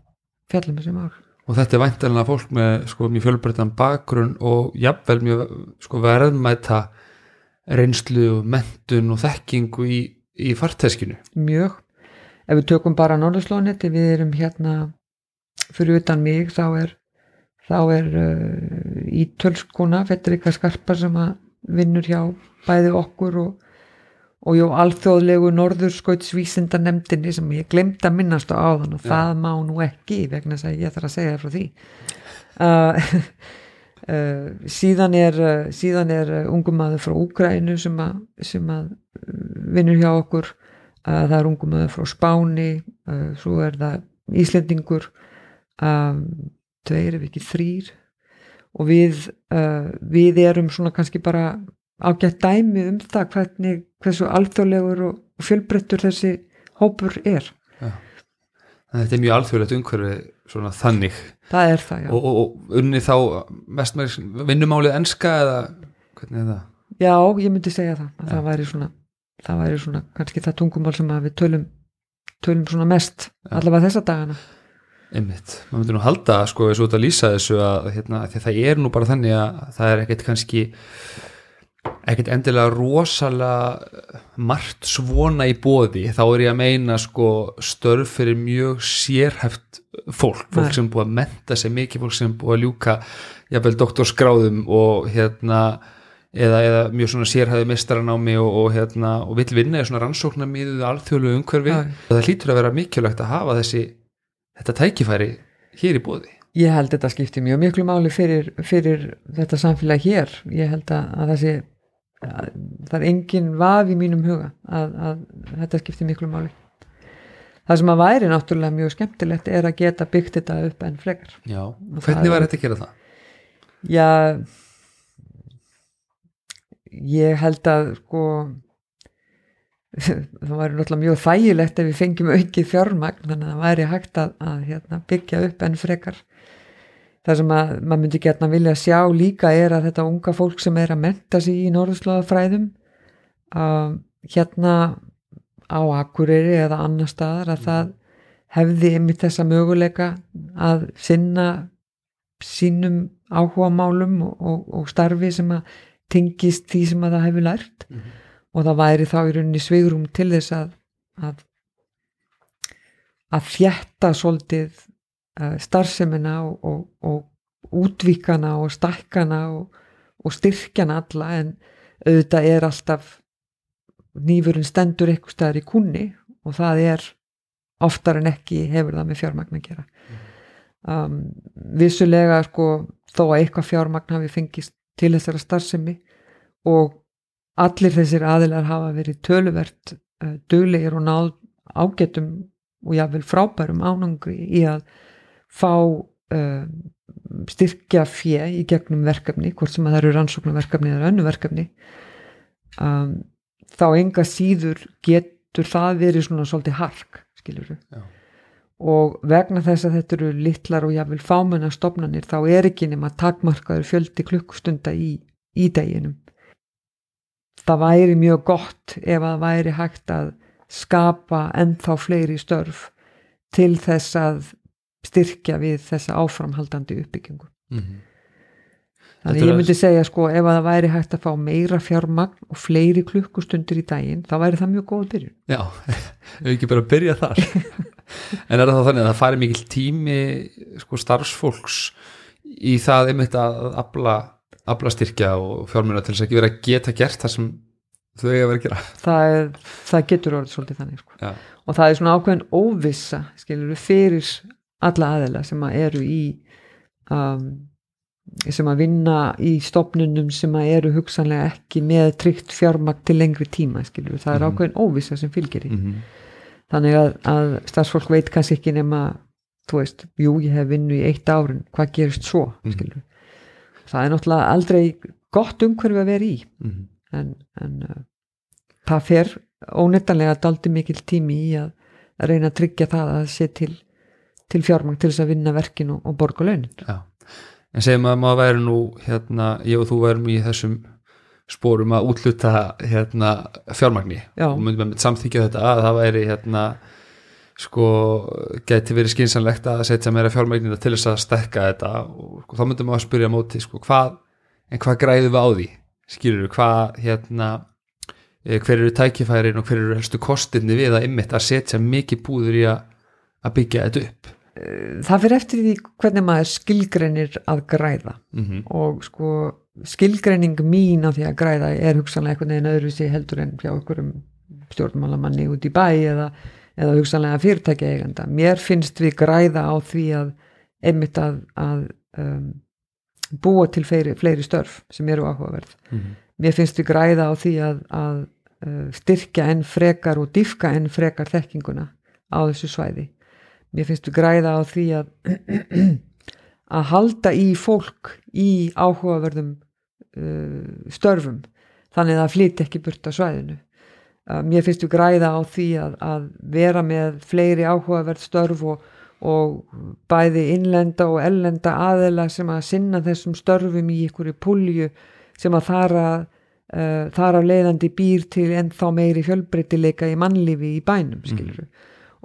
Speaker 2: fjallum þessum ár
Speaker 1: og þetta er væntalega fólk með sko mjög fjölbreyttan bakgrunn og jafnvel mjög sko verðmæta reynslu og mentun og þekkingu í, í farteskinu
Speaker 2: mjög ef við tökum bara norðurslóniti við erum hérna fyrir utan mig þá er þá er uh, í tölskona Fedrika Skarpa sem að vinnur hjá bæði okkur og, og jó alþjóðlegu norðurskautsvísinda nefndinni sem ég glemt að minnast á áðan og
Speaker 1: Já.
Speaker 2: það má nú ekki vegna þess að ég þarf að segja frá því [LAUGHS] uh, uh, síðan er uh, síðan er uh, ungum maður frá Úgrænu sem að, sem að uh, vinnur hjá okkur uh, það er ungum maður frá Spáni uh, svo er það Íslendingur um, tveir ef ekki þrýr og við uh, við erum svona kannski bara ágætt dæmi um það hvernig hversu alþjóðlegur og fjölbreyttur þessi hópur er.
Speaker 1: Að þetta er mjög alþjóðlegt umhverfi svona þannig.
Speaker 2: Það er það já.
Speaker 1: Og, og, og unni þá mest með vinnumálið enska eða hvernig er það?
Speaker 2: Já, ég myndi segja það að það væri svona það væri svona kannski það tungumál sem við tölum tölum svona mest allavega þessa dagana
Speaker 1: Einmitt, maður myndi nú halda sko eins og að lýsa þessu að, hérna, að það er nú bara þannig að það er ekkert kannski ekkert endilega rosalega margt svona í bóði þá er ég að meina sko störf fyrir mjög sérhæft fólk, fólk
Speaker 2: Nei.
Speaker 1: sem búið að menta sig mikið fólk sem búið að ljúka jafnvel doktorskráðum og hérna eða, eða mjög svona sérhæðu mestaranámi og, og hérna og vill vinna í svona rannsóknarmiðuð alþjóðlu umhverfi. Og það hlýtur að vera mikilvægt að hafa þessi þetta tækifæri hér í bóði
Speaker 2: Ég held þetta skipti mjög miklu máli fyrir, fyrir þetta samfélag hér. Ég held að, að þessi að, það er engin vaf í mínum huga að, að þetta skipti miklu máli. Það sem að væri náttúrulega mjög skemmtilegt er að geta byggt þetta upp en frekar.
Speaker 1: Já,
Speaker 2: það
Speaker 1: hvernig
Speaker 2: er-
Speaker 1: var þetta að gera það?
Speaker 2: Já ég held að sko það væri náttúrulega mjög þægilegt ef við fengjum aukið fjármagn þannig að það væri hægt að, að hérna, byggja upp enn frekar. Það sem að maður myndi getna vilja sjá líka er að þetta unga fólk sem er að menta sig í norðurslóðafræðum að hérna á Akureyri eða annar staðar að það hefði einmitt þessa möguleika að sinna sínum áhugamálum og, og, og starfi sem að tengist því sem að það hefur lært og það væri þá í rauninni svigrum til þess að að, að þjætta svolítið uh, starfsemina og, og, og útvíkana og stakkana og, og styrkjana alla. En auðvitað er alltaf nýfurinn stendur eitthvað staðar í kunni og það er oftar en ekki hefur það með fjármagn að gera. Um, vissulega sko þó að eitthvað fjármagn hafi fengist til þessara starfsemi og allir þessir aðilar hafa verið töluvert uh, duglegir og náð ágætum og jáfnvel frábærum ánangri í að fá uh, styrkja fjö í gegnum verkefni, hvort sem að það eru rannsóknarverkefni eða önnu verkefni. Um, þá enga síður getur það verið svona svolítið hark, skilur
Speaker 1: Já.
Speaker 2: og vegna þess að þetta eru litlar og jáfnvel fámenna stofnanir þá er ekki nema takmarkaður fjöldi klukkustunda í, í deginum það væri mjög gott ef að væri hægt að skapa ennþá fleiri störf til þess að styrkja við þessa áframhaldandi uppbyggingu
Speaker 1: Mm -hmm.
Speaker 2: Þannig ég myndi segja sko ef að það væri hægt að fá meira fjármagn og fleiri klukkustundir í daginn þá væri það mjög góð byrjun.
Speaker 1: Já, [LAUGHS] við ekki bara byrja þar [LAUGHS] en er það þannig að það fari mikil tími sko starfsfólks í það einmitt að afla, afla styrkja og fjármjöna til þess að ekki vera að geta gert það sem þau eiga að vera að gera
Speaker 2: Það, er, það getur orðið svolítið þannig sko. Og það er svona ákveðin óvissa skilur fyrir alla aðeila sem að eru í um, sem að vinna í stopnunum sem að eru hugsanlega ekki með tryggt fjármagn til lengri tíma skilur það er
Speaker 1: Mhm.
Speaker 2: ákveðin óvissa sem fylgir í
Speaker 1: mm -hmm.
Speaker 2: þannig að, að starfsfólk veit kannski ekki nema þú veist, jú ég hef vinnu í eitt árin hvað gerist svo,
Speaker 1: Mhm.
Speaker 2: skilur það er náttúrulega aldrei gott umhverfi að vera í
Speaker 1: Mhm.
Speaker 2: en, en uh, það fer ónettanlega daldi mikil tími í að, að reyna að tryggja það að sé til til fjármang til þess að vinna verkin og, og borga launin
Speaker 1: Já, en segjum að maður væri nú hérna, ég og þú værum í þessum spórum að útluta hérna fjármagni
Speaker 2: Já.
Speaker 1: og myndum með samþykja þetta að það væri hérna sko geti verið skynsanlegt að setja meira fjármagnina til þess að stekka þetta. Og sko, þá myndum maður að spyrja móti sko hvað, en hvað græðum við á því? Skilur við hvað hérna eh, hver eru tækifærin og hver eru helstu kostinni við að ymmit að setja mikið búður í að, að byggja þetta upp?
Speaker 2: Það fyrir eftir því hvernig maður skilgreinir að græða.
Speaker 1: Mm -hmm.
Speaker 2: og sko skilgreining mín af því að græða er hugsanlega einhvern veginn öðruvísi heldur en hjá einhverjum stjórnmálamanni út í bæ eða, eða hugsanlega fyrirtækja eiganda. Mér finnst við græða á því að einmitt að, að um, búa til fleiri, fleiri störf sem eru áhugaverð. Mér finnst við græða á því að, að uh, styrkja enn frekar og diffka enn frekar þekkinguna á þessu svæði. Mér finnst við græða á því að [CLEARS THROAT] að halda í fólk í áhugaverðum uh, störfum þannig að það flytti ekki burt á svæðinu mér finnst við græða á því að, að vera með fleiri áhugaverð störf og, og bæði innlenda og ellenda aðela sem að sinna þessum störfum í ykkur pulju sem að þara uh, þar af leiðandi býr til ennþá meiri fjölbreytileika í mannlífi í bænum skiluru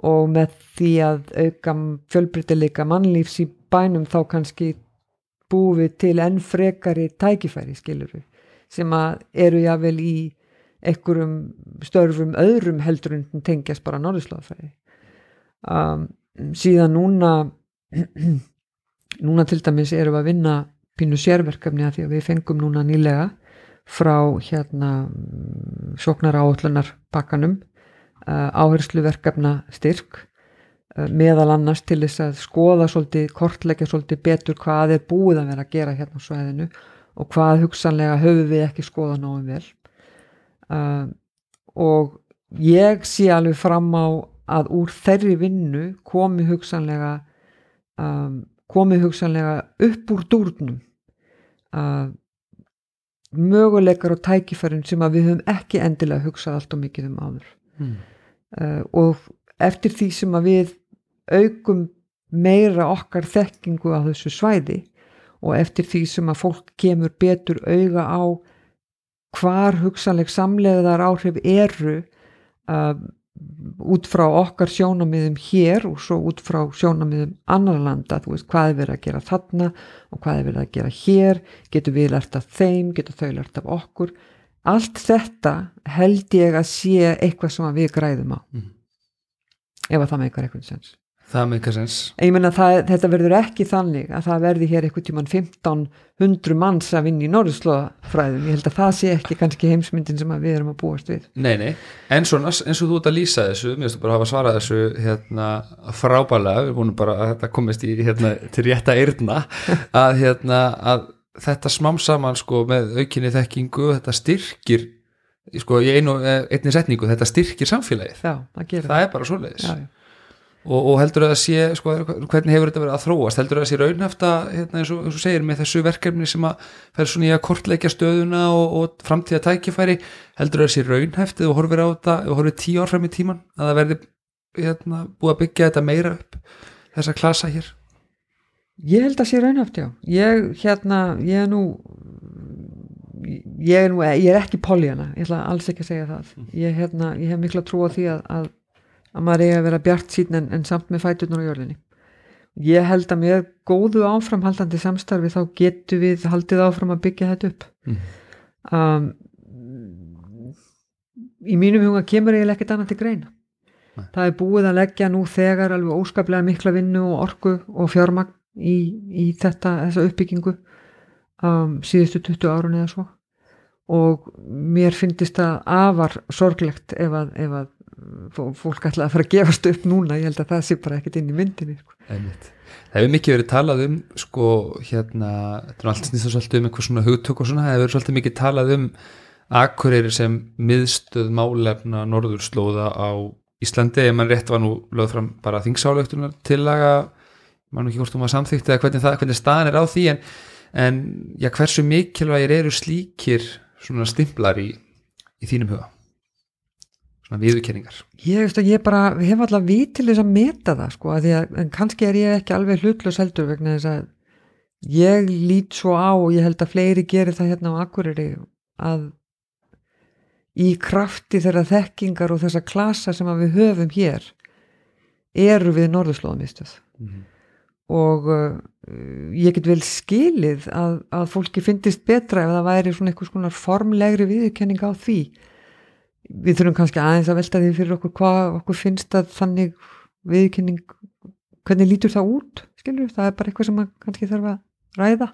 Speaker 2: og með því að auka fjölbreytileika mannlífs í bænum þá kannski búið til enn frekari tækifæri skilur við sem að eru jável í einhverjum störfum öðrum heldur en tengjast bara norðurslóðfæði um, síðan núna [CLEARS THROAT] núna til dæmis erum við að vinna pínu sérverkefni að því að við fengum núna nýlega frá hérna sóknar áallunar pakkanum uh, áhersluverkefna styrk meðal annars til þess að skoða svolítið, kortleggja svolítið betur hvað er búið að vera að gera hérna á svæðinu og hvað hugsanlega höfum við ekki skoða náum vel uh, og ég sé alveg fram á að úr þeirri vinnu komi hugsanlega um, komi hugsanlega upp úr dúrnum uh, möguleikar og tækifærin sem að við höfum ekki endilega hugsað allt og mikið um áður
Speaker 1: mm.
Speaker 2: uh, og eftir því sem að við aukum meira okkar þekkingu á þessu svæði og eftir því sem að fólk kemur betur auga á hvar hugsanleg samlegaðar áhrif eru uh, út frá okkar sjónamiðum hér og svo út frá sjónamiðum annar landa, þú veist hvað er verið að gera þarna og hvað er verið að gera hér? Getur við lært af þeim, getur þau lært af okkur? Allt þetta held ég að sé eitthvað sem við græðum á.
Speaker 1: Mhm.
Speaker 2: ef að það meikar eitthvað sens
Speaker 1: það eitthvað sens
Speaker 2: ég menna það, þetta verður ekki þannig að það verði hér eitthvað tíman 1500 manns að vinna í norðurslóðafræðum. Ég held að það sé ekki kannski heimsmyndin sem við erum að búast við.
Speaker 1: Nei, nei, en svona eins og þú ert að lýsa þessu mér finnst þú bara að hafa svarað þessu hérna, frábælega, við vonum bara að þetta komist í hérna, til rétta eyrna. [LAUGHS] Að, hérna, að þetta smám saman sko með aukinni þekkingu þetta styrkir sko í einu, einni setningu, þetta styrkir samfélagið,
Speaker 2: já, það gerir
Speaker 1: það. er bara svoleiðis.
Speaker 2: Já, já.
Speaker 1: Og, og heldur að sé sko, hvernig hefur þetta verið að þróast heldur að það sé raunhæfta hérna, eins, og, eins og segir með þessu verkefni sem að fer svona í að kortleikja stöðuna og, og framtíða tækifæri heldur að það sé raunhæft eða horfir á þetta og horfir tíu ár fram í tíman að það verði hérna, búið að byggja þetta meira upp þessa klasa hér
Speaker 2: Ég held að sé raunhaft, já. Ég, hérna, ég er nú, ég er nú, ég er ekki poljana, ég ætla alls ekki að segja það. Ég, hérna, ég hef mikla trú á því að, að, að maður eigi að vera bjart síðan en, en samt með fæturnar á jörðinni. Ég held að með góðu áframhaldandi samstarfi þá getum við haldið áfram að byggja þetta upp.
Speaker 1: Mm.
Speaker 2: Um, í mínum huga kemur eiginlega ekkert annað til greina.
Speaker 1: Nei.
Speaker 2: Það er búið að leggja nú þegar alveg óskaplega mikla vinnu og orku og fjármagn í, í þetta, þessa uppbyggingu um, síðustu 20 árun eða svo og mér finnist það afar sorglegt ef að, ef að fólk ætla að fara að gefast upp núna, ég held að það sé bara ekkert inn í myndinni sko.
Speaker 1: Það hefur mikið verið talað um sko hérna, þetta er allt snýst svolítið um eitthvað svona hugtök og svona, það hefur verið svolítið mikið talað um Akureyri sem miðstöð málefna norðurslóða á Íslandi, ef mann rétt var nú lögð fram bara þingsáleiktunar tillaga mann ekki hvort þú maður samþykti eða hvernig, hvernig staðan er á því en, en já, hversu mikilvægir eru slíkir svona stimplar í, í þínum huga svona viðurkenningar.
Speaker 2: Ég, ég bara hef alltaf vit til þess að meta það sko, að að, en kannski er ég ekki alveg hlutlaus heldur vegna þess að ég lít svo á og ég held að fleiri gerir það hérna á Akureyri að í krafti þeirra þekkingar og þessa klasa sem við höfum hér eru við norðurslóðumistöð
Speaker 1: Mhm.
Speaker 2: og uh, ég get vel skilið að, að fólki finnist betra ef það væri svona einhvers konar formlegri viðurkenning á því við þurfum kannski aðeins að velta því fyrir okkur hvað okkur finnst að þannig viðurkenning hvernig lítur það út skilur, það er bara eitthvað sem maður kannski þarf að ræða.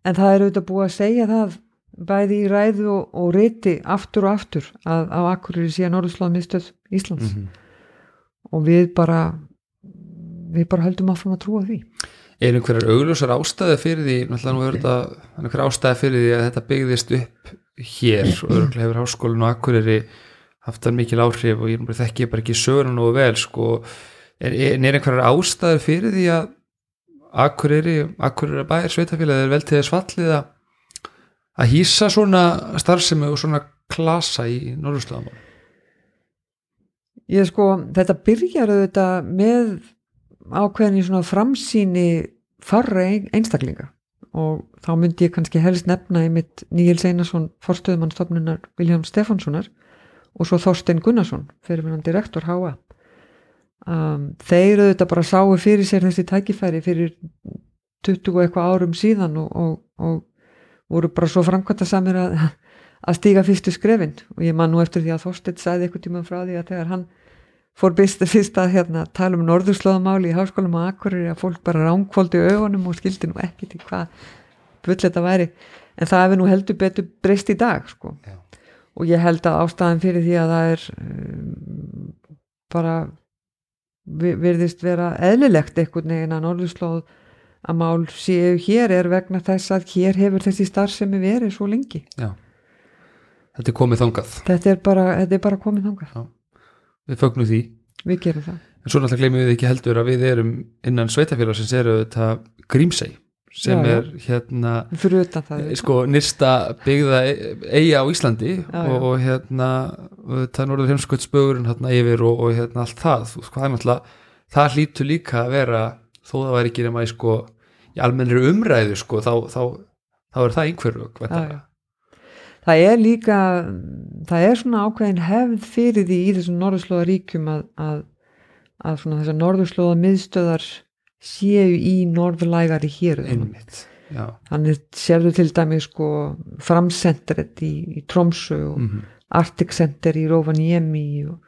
Speaker 2: En það er auðvitað búið að segja það bæði í ræðu og, og riti aftur og aftur að á Akureyri síðan Norðurslóðumistöð Íslands.
Speaker 1: Mhm.
Speaker 2: og við bara við bara höldum áfram að trúa því.
Speaker 1: Er einhverjar augljósar ástæði fyrir því? Náttúrulega nú er þetta einhverjar ástæði fyrir því að þetta byggðist upp hér og hefur háskólinn og Akureyri haft það mikil áhrif og ég bara þekki bara ekki söguna nógu vel sko. Er, er, er einhverjar ástæði fyrir því að Akureyri, Akureyri bæjar sveitafélagið er vel til þess fallið að að hýsa svona starfsemi og svona klasa í Norðurslöðamál
Speaker 2: ég sko, þetta byrjar auðvitað með ákveðin í svona framsýni farra einstaklinga og þá myndi ég kannski helst nefna í mitt Níels Einarsson forstöðumannstofnunar Viljáum Stefánssonar og svo Þorstein Gunnarsson fyrir hann direktor HA um, þeir auðvitað bara sáu fyrir sér þessi tækifæri fyrir 20 og eitthvað árum síðan og, og, og voru bara svo framkvæmta samir að, að stíga fyrstu skrefin. Og ég man nú eftir því að Þorstein sagði eitthvað tíma frá því að þegar hann fór fyrst, fyrst að hérna, tala um norðurslóðamáli í háskólum á Akureyri að fólk bara ránkvóldi augunum og skildi nú ekki til hvað bull þetta væri. En það hefur nú heldur betur breyst í dag sko.
Speaker 1: Já.
Speaker 2: og ég held að ástæðan fyrir því að það er um, bara vi- virðist vera eðlilegt einhvern veginn að norðurslóð að mál séu hér er vegna þess að hér hefur þessi starfsemi verið svo lengi.
Speaker 1: Já, þetta er komið þangað.
Speaker 2: Þetta er bara, þetta er bara komið þangað
Speaker 1: við fögnum því.
Speaker 2: Við gerum það.
Speaker 1: En svo náttúrulega gleymum við ekki heldur að við erum innan sveitafélagsins eru þetta Grímsey sem
Speaker 2: Já, já.
Speaker 1: er hérna
Speaker 2: það
Speaker 1: sko nýrsta byggða eiga á Íslandi
Speaker 2: Já,
Speaker 1: og, og hérna og þetta norður heimskvöldsbögurinn hérna yfir og, og hérna allt það. Þú, sko, það er það hlýtur líka að vera þó það væri ekki nema í sko í almennri umræðu sko þá, þá, þá er það einhverju
Speaker 2: Já, já. Það er líka það er svona ákveðin hefð fyrir því í þessum norðurslóða ríkjum að, að, að svona þessar norðurslóða miðstöðar séu í norðlægari hér þannig sérðu til dæmi sko framsendret í, í Tromsö og
Speaker 1: mm
Speaker 2: Arctic Center í Rovaniemi og,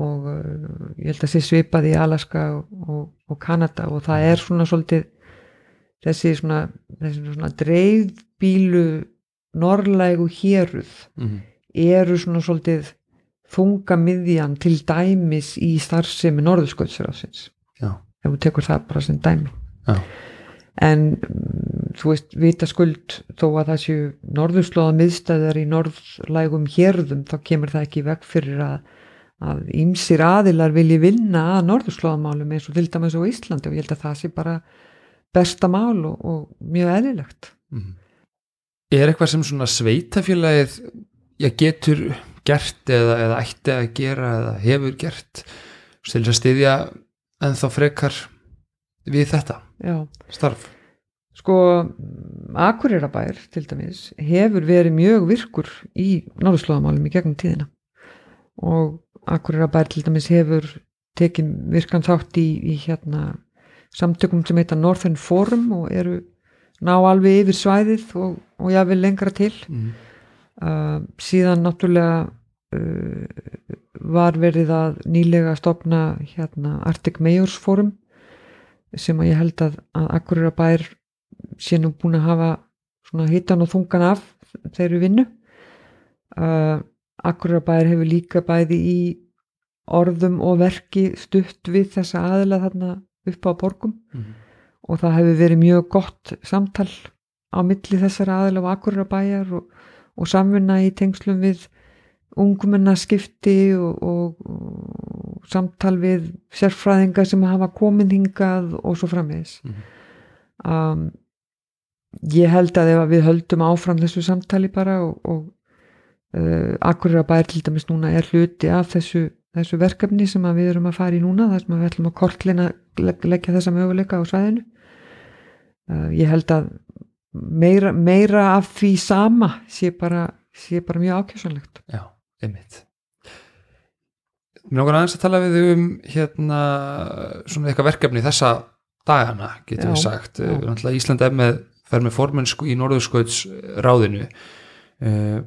Speaker 2: og uh, ég held að sé svipað í Alaska og, og, og Kanada og það er svona svolítið þessi svona, svona dreifbílu norrlægu héruð
Speaker 1: -hmm.
Speaker 2: eru svona svolítið þunga miðjan til dæmis í starfsemi norðursköldsrásins
Speaker 1: já,
Speaker 2: ef þú tekur það bara sem dæmi.
Speaker 1: Já,
Speaker 2: en mm, þú veist, vita skuld þó að það séu norðurslóða miðstæðar í norðlægum hérðum þá kemur það ekki veg fyrir að að ýmsir aðilar vilji vinna að norðurslóðamálum eins og til dæmis á Íslandi og ég held að það sé bara besta mál og, og mjög eðlilegt.
Speaker 1: Mhm. Er eitthvað sem svona sveitafélagið getur gert eða, eða ætti að gera eða hefur gert til þess að styðja en þá frekar við þetta?
Speaker 2: Já,
Speaker 1: starf?
Speaker 2: Sko Akureyrabær til dæmis hefur verið mjög virkur í norðurslóðamálum í gegnum tíðina. Og Akureyrabær til dæmis hefur tekin virkan þátt í, í hérna samtökum sem heita Northern Forum og eru ná alveg yfir svæðið og, og jáfnvel lengra til
Speaker 1: mm.
Speaker 2: uh, síðan náttúrulega uh, var verið að nýlega stopna hérna Arctic Mayors Forum sem að ég held að, að Akureyrabær sé nú búin að hafa svona hitan og þungan af þeirri vinnu uh, Akureyrabær hefur líka bæði í orðum og verki stutt við þessa aðila þarna upp á borgum
Speaker 1: Mm.
Speaker 2: og það hefur verið mjög gott samtal á milli þessara aðila og Akureyrabæjar og, og samvinna í tengslum við ungmennaskipti og, og, og samtal við sérfræðinga sem hafa komin hingað og svo framvegis
Speaker 1: Mhm.
Speaker 2: um, ég held að ef við höldum áfram þessu samtali bara og, og uh, Akureyra bær til dæmis núna er hluti af þessu, þessu verkefni sem við erum að fara í núna þar sem við ætlum að kortlina leggja þessa möguleika á svæðinu uh, ég held að meira, meira af því sama sé bara, sé bara mjög ákjössanlegt
Speaker 1: Já, einmitt. Mér nokkar aðeins að tala við um hérna svona eitthvað verkefni þessa dagana, getur við
Speaker 2: Já,
Speaker 1: sagt.
Speaker 2: já.
Speaker 1: Náttúrulega Ísland er með, fer með formensku í Norðurskauts ráðinu uh,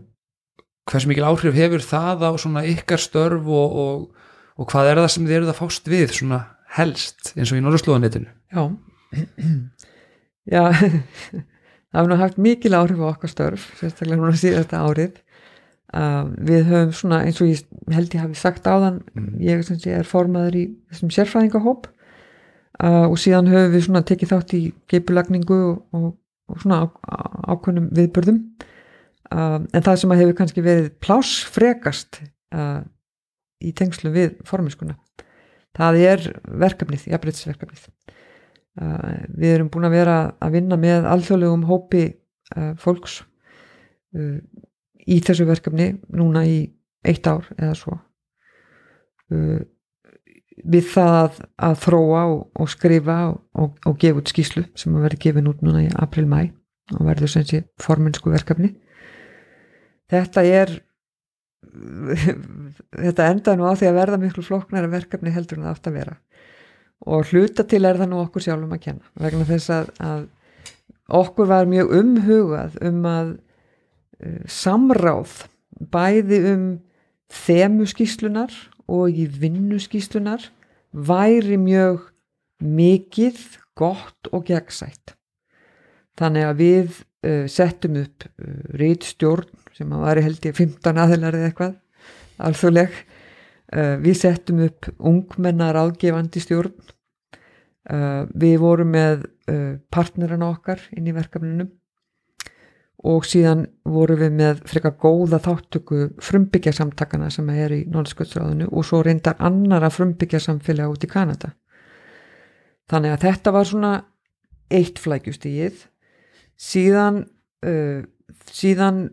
Speaker 1: hversu mikil áhrif hefur það á svona ykkar störf og, og, og hvað er það sem þið eruð að fást við svona helst eins og í Norðurslóðanetinu?
Speaker 2: Já. [CLEARS THROAT] Já [LAUGHS] hefur nú haft mikil áhrif á okkar störf sérstaklega núna síðasta árið. Uh, við höfum svona eins og ég held ég hafi sagt áðan ég sem sé er formaður í þessum sérfræðingahóp. Uh, og síðan höfum við svona tekið þátt í geipulagningu og, og, og svona á, á, ákveðnum viðburðum. Uh, en það sem að hefur kannski verið pláss frekast uh, í tengslu við forminskuna það er verkefnið, jafnbreytisverkefnið Uh, við erum búin að vera að vinna með alþjóðlegum hópi uh, fólks uh, í þessu verkefni núna í eitt ár eða svo. Við það að, þróa og, og skrifa og, og, og gefa út skýslu sem að verði gefin út núna í april-mæ og verður sem sé formensku verkefni. Þetta er [LAUGHS] þetta endaði nú á því að verða miklu flóknara verkefni heldur en það átt að vera og hluta til er það nú okkur sjálfum að kenna vegna þess að, að okkur var mjög umhugað um að uh, samráð bæði um þemuskíslunar og í vinnuskíslunar væri mjög mikið, gott og gegnsætt. Þannig að við uh, settum upp uh, rítstjórn sem að væri held ég 15 aðilar eða eitthvað alþjóðleg við settum upp ungmennar aðgefandi stjórn. Uh, við vorum með uh, partnerana okkar inn í verkefninu og síðan vorum við með frekar góða þáttöku frumbyggjarsamtakana sem er í Norðskjöldsráðinu og svo reyndar annara frumbyggjarsamfélag út í Kanada. Þannig að þetta var svona eitt flækjustíð síðan síðan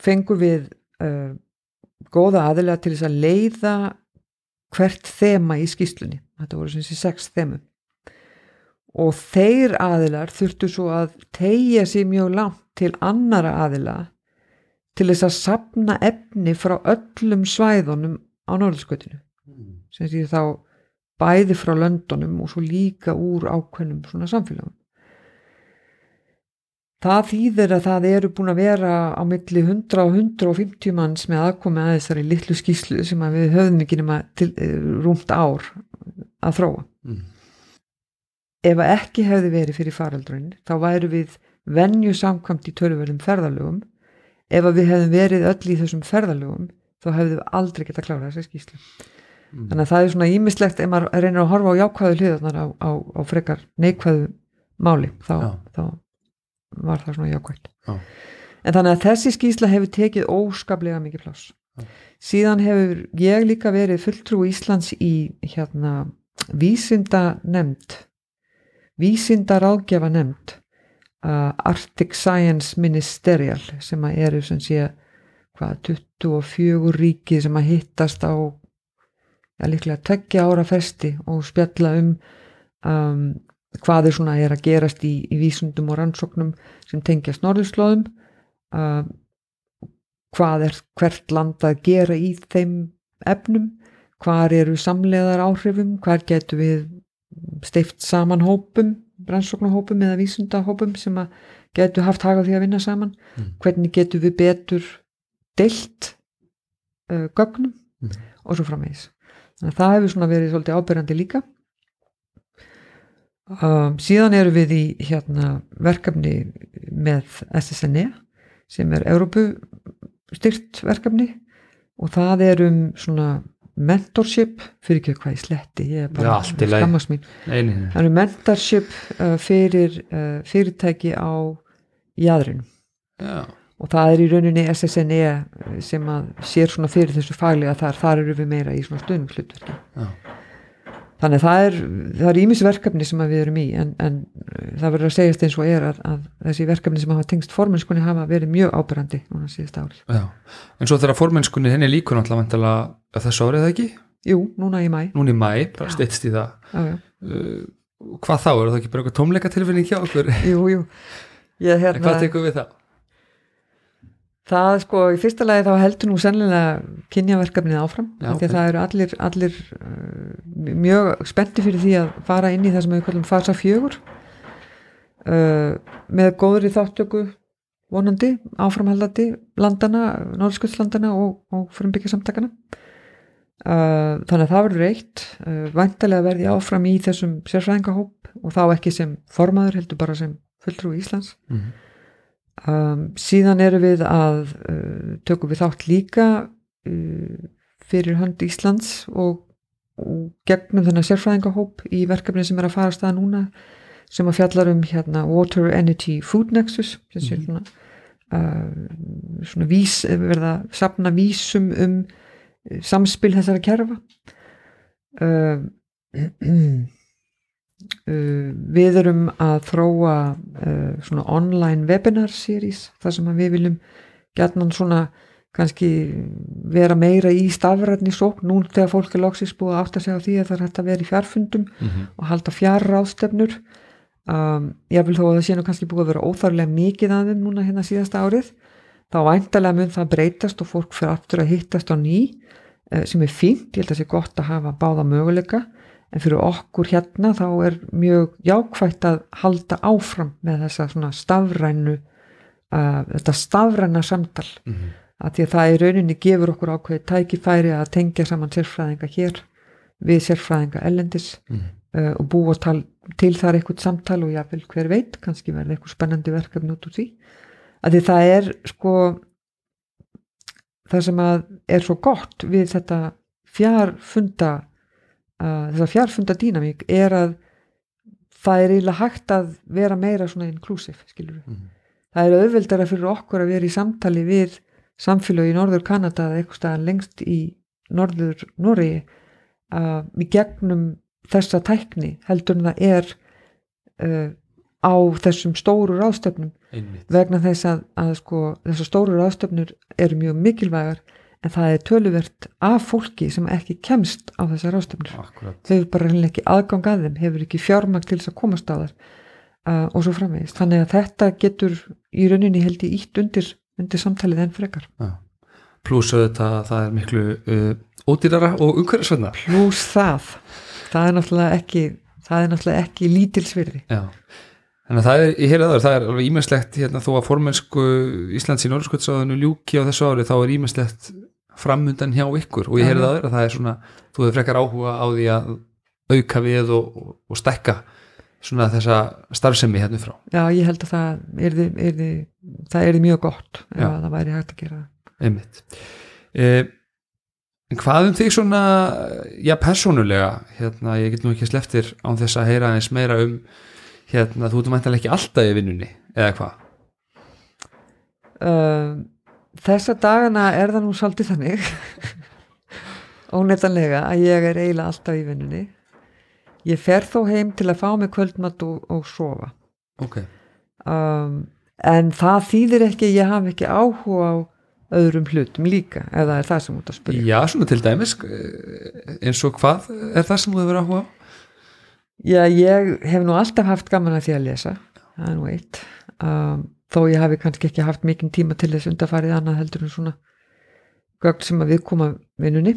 Speaker 2: fengum við góða aðilega til þess að leiða hvert þema í skýslunni þetta voru sem sé sex þemu og þeir aðilar þurftu svo að tegja sér mjög langt til annara aðila til þess að sapna efni frá öllum svæðunum á norðskvötinu sem sé þá bæði frá löndunum og svo líka úr ákveðnum svona samfélagum Það þýðir að það eru búin að vera á milli 100 og 150 manns með aðkomi að þessari litlu skýslu sem við höfum ekki nema til, rúmt ár að þróa.
Speaker 1: Mm.
Speaker 2: Ef að ekki hefði verið fyrir faraldurinn þá væru við venju samkvæmt í töluverðum ferðalögum. Ef að við hefðum verið öll í þessum ferðalögum þá hefðum við aldrei gett að klára þessa skýslu. Mm. Þannig að það er svona ímislegt ef maður reynir að horfa á jákvæðu hliðarnar á, á, á frekar neikvæðu máli þá, þá var það svona jákvæmt
Speaker 1: Já.
Speaker 2: en þannig að þessi skýsla hefur tekið óskaplega mikið pláss
Speaker 1: Já.
Speaker 2: síðan hefur ég líka verið fulltrú Íslands í hérna vísinda nefnd vísinda ráðgjafa nefnd uh, Arctic Science Ministerial sem að eru sem sé hvað 24 ríki sem að hittast á ja, líklega tveggja ára festi og spjalla um um hvað er svona er að gerast í, í vísundum og rannsóknum sem tengjast norðurslóðum uh, hvað er hvert land að gera í þeim efnum hvar eru samleðar áhrifum hvar getur við steift saman hópum rannsóknahópum eða vísundahópum sem að getur haft hagað því að vinna saman
Speaker 1: Mm.
Speaker 2: hvernig getur við betur deilt uh, gögnum
Speaker 1: Mm.
Speaker 2: og svo framvegis þannig að það hefur svona verið svolítið ábyrjandi líka um, síðan eru við í hérna verkefni með SSNE sem er Európu styrt verkefni og það er um svona mentorship fyrir ekki hvað ég sletti ég er bara
Speaker 1: í
Speaker 2: skammast mín. Það eru mentorship uh, fyrir uh, fyrirtæki á jæðrinu og það er í rauninni SSNE sem að sér svona fyrir þessu faglega þar, þar eru við meira í svona stöðnumslutverki
Speaker 1: já,
Speaker 2: þannig að það er, það er ímis verkefni sem að við erum í en, en uh, það verður að segjast eins og er að, að þessi verkefni sem hafa tengst formennskunni hafa verið mjög ábyrrandi núna síðust árið.
Speaker 1: Já, en svo þegar formennskunni henni líkur náttúrulega þessu árið eða ekki?
Speaker 2: Jú, núna í mæ.
Speaker 1: Núna í mæ, bara styrst í það.
Speaker 2: Já, já.
Speaker 1: Uh, hvað þá, er það ekki bara eitthvað tómleika tilfinning hjá okkur?
Speaker 2: Jú, jú. Ég,
Speaker 1: hérna, hvað tekur við það?
Speaker 2: Það sko, í fyrsta lagi þá heldur nú sennilega kynjaverkefnið áfram Já, okay. það eru allir, allir uh, mjög spennti fyrir því að fara inn í það sem við kallum fasa fjögur uh, með góður í þáttöku vonandi, áframhaldandi landana, norðskuldslandana og, og frumbyggja samtakana uh, þannig að það verður eitt uh, væntalega verði áfram í þessum sérfræðingahóp og þá ekki sem formaður heldur bara sem fulltrú í Íslands. Mm -hmm Um, síðan eru við að uh, tökum við þátt líka uh, fyrir hönd Íslands og, og gegnum þennan sérfræðingahóp í verkefni sem er að fara að staða núna sem að fjallar um hérna Water Energy Food Nexus sem sé mhm. svona, uh, svona vís, verða sapna vísum um samspil þessara kerfa um Uh, [CLEARS THROAT] við erum að þróa uh, svona online webinar series þar sem við viljum gætnan svona kannski vera meira í stafræðni sók nú þegar fólk er loksist búið að átta sig á því að það er hægt að vera í fjárfundum mm -hmm. og halda fjárráðstefnur um, ég vil þó að það sé nú kannski búið að vera óþarlega mikið að þeim núna hérna síðasta árið. Þá væntalega mun það breytast og fólk fyrir aftur að hittast á ný uh, sem er fínt, ég held að það sé gott að hafa báða möguleika en fyrir okkur hérna þá er mjög jákvægt að halda áfram með þessa svona stafrænu uh, þetta stafræna samtal mm -hmm. að því að það í rauninni gefur okkur ákveði tækifæri að tengja saman sérfræðinga hér við sérfræðinga ellendis mm -hmm. uh, og búa tal, til þar eitthvað samtal og jáfnvel hver veit kannski verði eitthvað spennandi verkefni út úr því að því það er sko það sem að er svo gott við þetta fjárfunda þessa fjárfunda dýnamík er að það er eiginlega hægt að vera meira svona inklusív skilur við. Mm -hmm. Það er auðveldara fyrir okkur að vera í samtali við samfélög í Norður Kanada eða eitthvað staðan lengst í Norður Nóri uh, við gegnum þessa tækni heldur en það er uh, á þessum stóru ráðstöfnum vegna þess að, að sko, þessar stóru ráðstöfnur eru mjög mikilvægar en það er töluvert af fólki sem ekki kemst á þessar ástöfnur hefur bara ekki aðgang að þeim hefur ekki fjármang til þess að komast á þar uh, og svo framvegist þannig að þetta getur í rauninni held í ítt undir, undir samtalið enn frekar. Ja.
Speaker 1: Plús þetta það er miklu uh, ódýrara og umhverfisvenna
Speaker 2: Plús það. Það er náttúrulega ekki það er náttúrulega ekki lítilsvirði
Speaker 1: Já. Þannig að það er, ég heyrði aðra, það er alveg ímestlegt hérna þó að formensku Íslands í Norðskvöldssáðinu ljúki á þessu ári þá er ímestlegt framundan hjá ykkur og ég heyrði aðra, það er svona, þú hefur frekar áhuga á því að auka við og, og, stekka svona þessa starfsemi hérna frá.
Speaker 2: Já, ég held að það er því, það er því mjög gott ef það væri hægt að gera það.
Speaker 1: Einmitt. Eh, en hvað um því svona, já, persónulega, hérna, ég get nú ekki sleftir án þess að heyra eins meira um hérna, þú ert mæntilega ekki alltaf í vinnunni eða hvað
Speaker 2: uh, þessa dagana er það nú svolítið þannig [LAUGHS] óneitanlega að ég er eiginlega alltaf í vinnunni ég fer þó heim til að fá mig kvöldmatt og, og sofa
Speaker 1: okay.
Speaker 2: um, en það þýðir ekki ég hafi ekki áhuga á öðrum hlutum líka, eða er það sem út að spyrja
Speaker 1: Já, svona til dæmis eins og hvað er það sem þú hefur áhuga á?
Speaker 2: Já, ég hef nú alltaf haft gaman að því að lesa, það er nú eitt um, þó ég hafi kannski ekki haft mikinn tíma til þess undarfarið annað heldur en svona gögn sem að við koma vinnunni.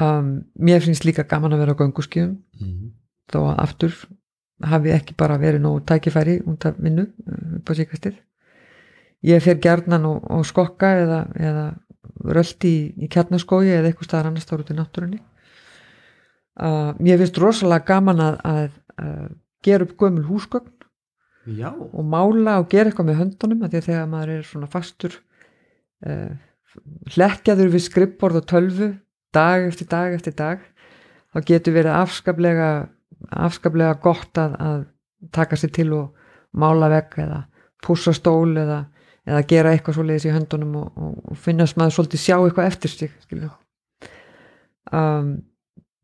Speaker 2: Um, mér finnst líka gaman að vera á gönguskjöfum mm -hmm. þó að aftur hafi ekki bara verið nógu tækifæri út af vinnu uh, upp á síkastir ég fer gerðnan og, og skokka eða, eða röldi í, í kjarnaskói eða eitthvað staðar annars þá út í náttúrunni. Uh, mér finnst rosalega gaman að, að, að gera upp gömul húsgögn
Speaker 1: Já.
Speaker 2: og mála og gera eitthvað með höndunum að því að þegar maður er svona fastur uh, hlekkjaður við skrippborð og tölvu dag eftir dag eftir dag þá getur verið afskaplega afskaplega gott að, að taka sér til og mála vegg eða púsa stól eða, eða gera eitthvað svo leiðis í höndunum og, og, og finnast maður svolítið sjá eitthvað eftir sig um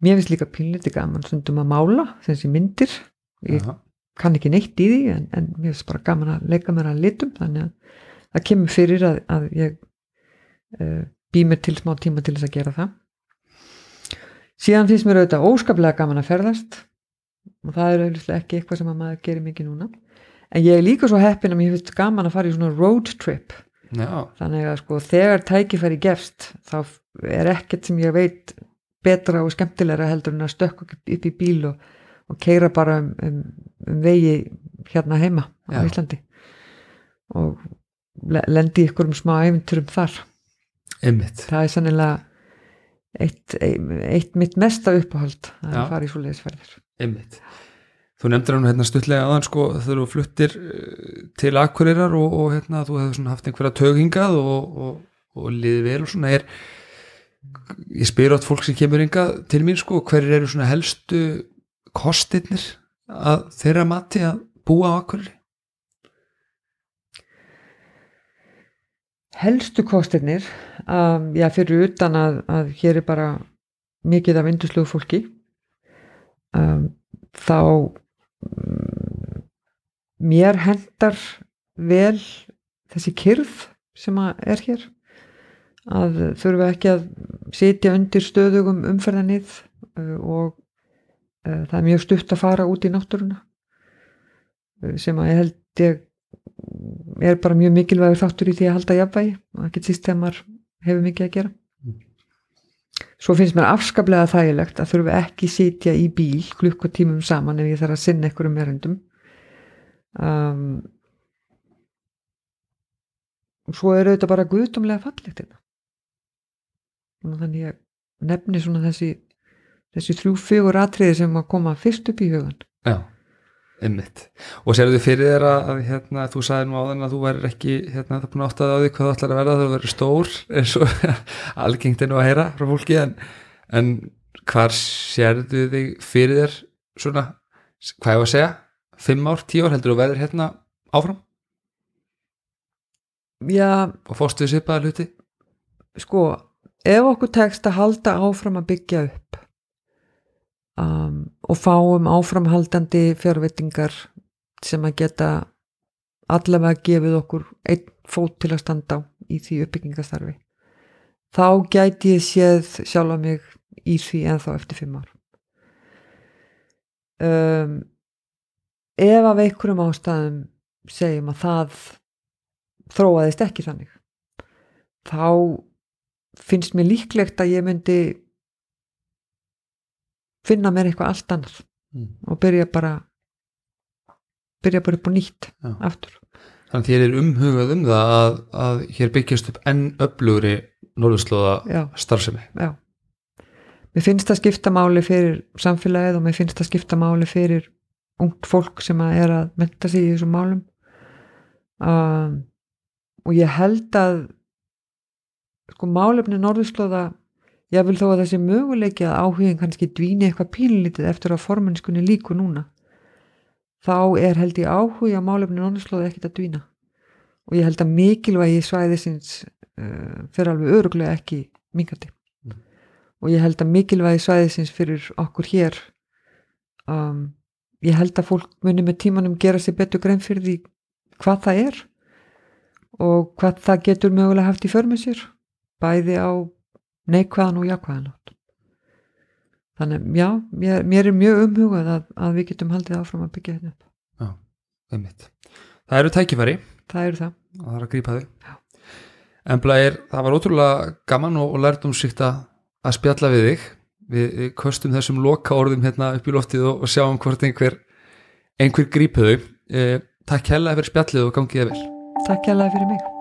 Speaker 2: mér finnst líka pínlítið gaman stundum að mála þessi myndir ég
Speaker 1: Aha.
Speaker 2: Kann ekki neitt í því en, en mér finnst bara gaman að leika mér að litum þannig að það kemur fyrir að, að ég uh, bý mér til smá tíma til þess að gera það. Síðan finnst mér auðvitað óskaplega gaman að ferðast og það er auðvitað ekki eitthvað sem að maður gerir mikið núna. En ég er líka svo heppin að mér finnst gaman að fara í svona road trip.
Speaker 1: Já,
Speaker 2: þannig að sko þegar tækifæri gefst þá er ekkert sem ég veit betra og skemmtilegra heldur en að stökka upp í bíl og, og keira bara um, um, um vegi hérna heima á
Speaker 1: Já.
Speaker 2: Íslandi og le- lendi ykkur um smá æfinturum þar
Speaker 1: einmitt
Speaker 2: það er sannilega eitt, eitt mitt mesta uppáhald að
Speaker 1: Já.
Speaker 2: fara í svo leiðisferðir
Speaker 1: einmitt Þú nefndir hann hérna stuttlega aðan sko þegar þú fluttir eh, til Akureyrar og, og hérna þú svona haft einhverja töghingað og, og, og liðið vel og svona er ég spyr átt fólk sem kemur hingað til mín sko hverjir eru svona helstu kostirnir að þeirra mati að búa á Akureyri?
Speaker 2: Helstu kostirnir um, já fyrir utan að, að hér er bara mikið af induslugu fólki um, þá um, mér hendar vel þessi kyrð sem er hér að þurfa ekki að sitja undir stöðugum umferðanið uh, og það er mjög stutt að fara út í náttúruna uh, sem að ég held ég er bara mjög mikilvægur þáttur í því að halda jafnvægi og ekki síst þegar maður hefur mikið að gera. Svo finnst mér afskaplega þægilegt að þurfa ekki sitja í bíl klukkutímum saman ef ég þarf að sinna einhverjum erindum. Um, og svo er auðvitað bara guðdómlega fallegt og þannig ég nefni svona þessi þessi þrjú fjögur atriði sem að koma fyrst upp í hugan
Speaker 1: Já, einmitt. Og sérðu fyrir þér að, hérna, þú sagði nú áðan að þú værir ekki hérna, það búin að áttaði á því hvað þú ætlar að verða þú verður stór eins og [LAUGHS] algengt er nú að heyra frá fólki en, en hvar sérðu þig fyrir þér svona, hvað ég var að segja fimm ár, tíu ár heldur þú verður hérna áfram?
Speaker 2: Já,
Speaker 1: og fórstu við svipaða hluti?
Speaker 2: Sko, ef okkur tekst að halda áfram að byggja upp um, og fáum áframhaldandi fjárveitingar sem að geta allavega gefið okkur einn fót til að standa á í því uppbyggingastarfi þá gæti ég séð sjálfa mig í því ennþá eftir fimm ár. Um, ef af einhverjum ástæðum segjum að það þróaðist ekki þannig þá finnst mér líklegt að ég myndi finna mér eitthvað allt annað
Speaker 1: Mm.
Speaker 2: og byrja bara byrja bara upp á nýtt
Speaker 1: Já.
Speaker 2: aftur
Speaker 1: þannig að þér er umhugað um það að, að hér byggjast upp enn öflugri norðurslóða starfsemi
Speaker 2: Já. Mér finnst það skipta máli fyrir samfélagið og mér finnst það skipta máli fyrir ungt fólk sem að er að menta sig í þessum málum um, og ég held að sko málefni norðurslóða ég vil þó að þessi möguleiki að áhugin kannski dvíni eitthvað pínlítið eftir að formennskunni líku núna. Þá er held ég áhugi á málefni norðurslóða ekkit að dvína. Og ég held að mikilvægi svæðisins uh, fyrir alveg öruglega ekki mingandi. Og ég held að mikilvægi svæðisins fyrir okkur hér um, ég held að fólk muni með tímanum gera sér betur grein fyrir því hvað það er og hvað það getur mögulega haft í för með sér bæði á neikvæðan og jákvæðan átt þannig já, mér, mér er mjög umhugað að, að við getum haldið áfram að byggja þetta upp
Speaker 1: Já, einmitt. Það eru tækifæri
Speaker 2: það eru það
Speaker 1: og það er að grípa þau. Embla er, það var ótrúlega gaman og, og lærtum sýkt að að spjalla við þig. Við, við köstum þessum loka orðum hérna upp í loftið og, og sjáum hvort einhver, einhver grípa þau. Eh, takk hella fyrir spjallið og gangið þið vel.
Speaker 2: Takk hérlega fyrir mig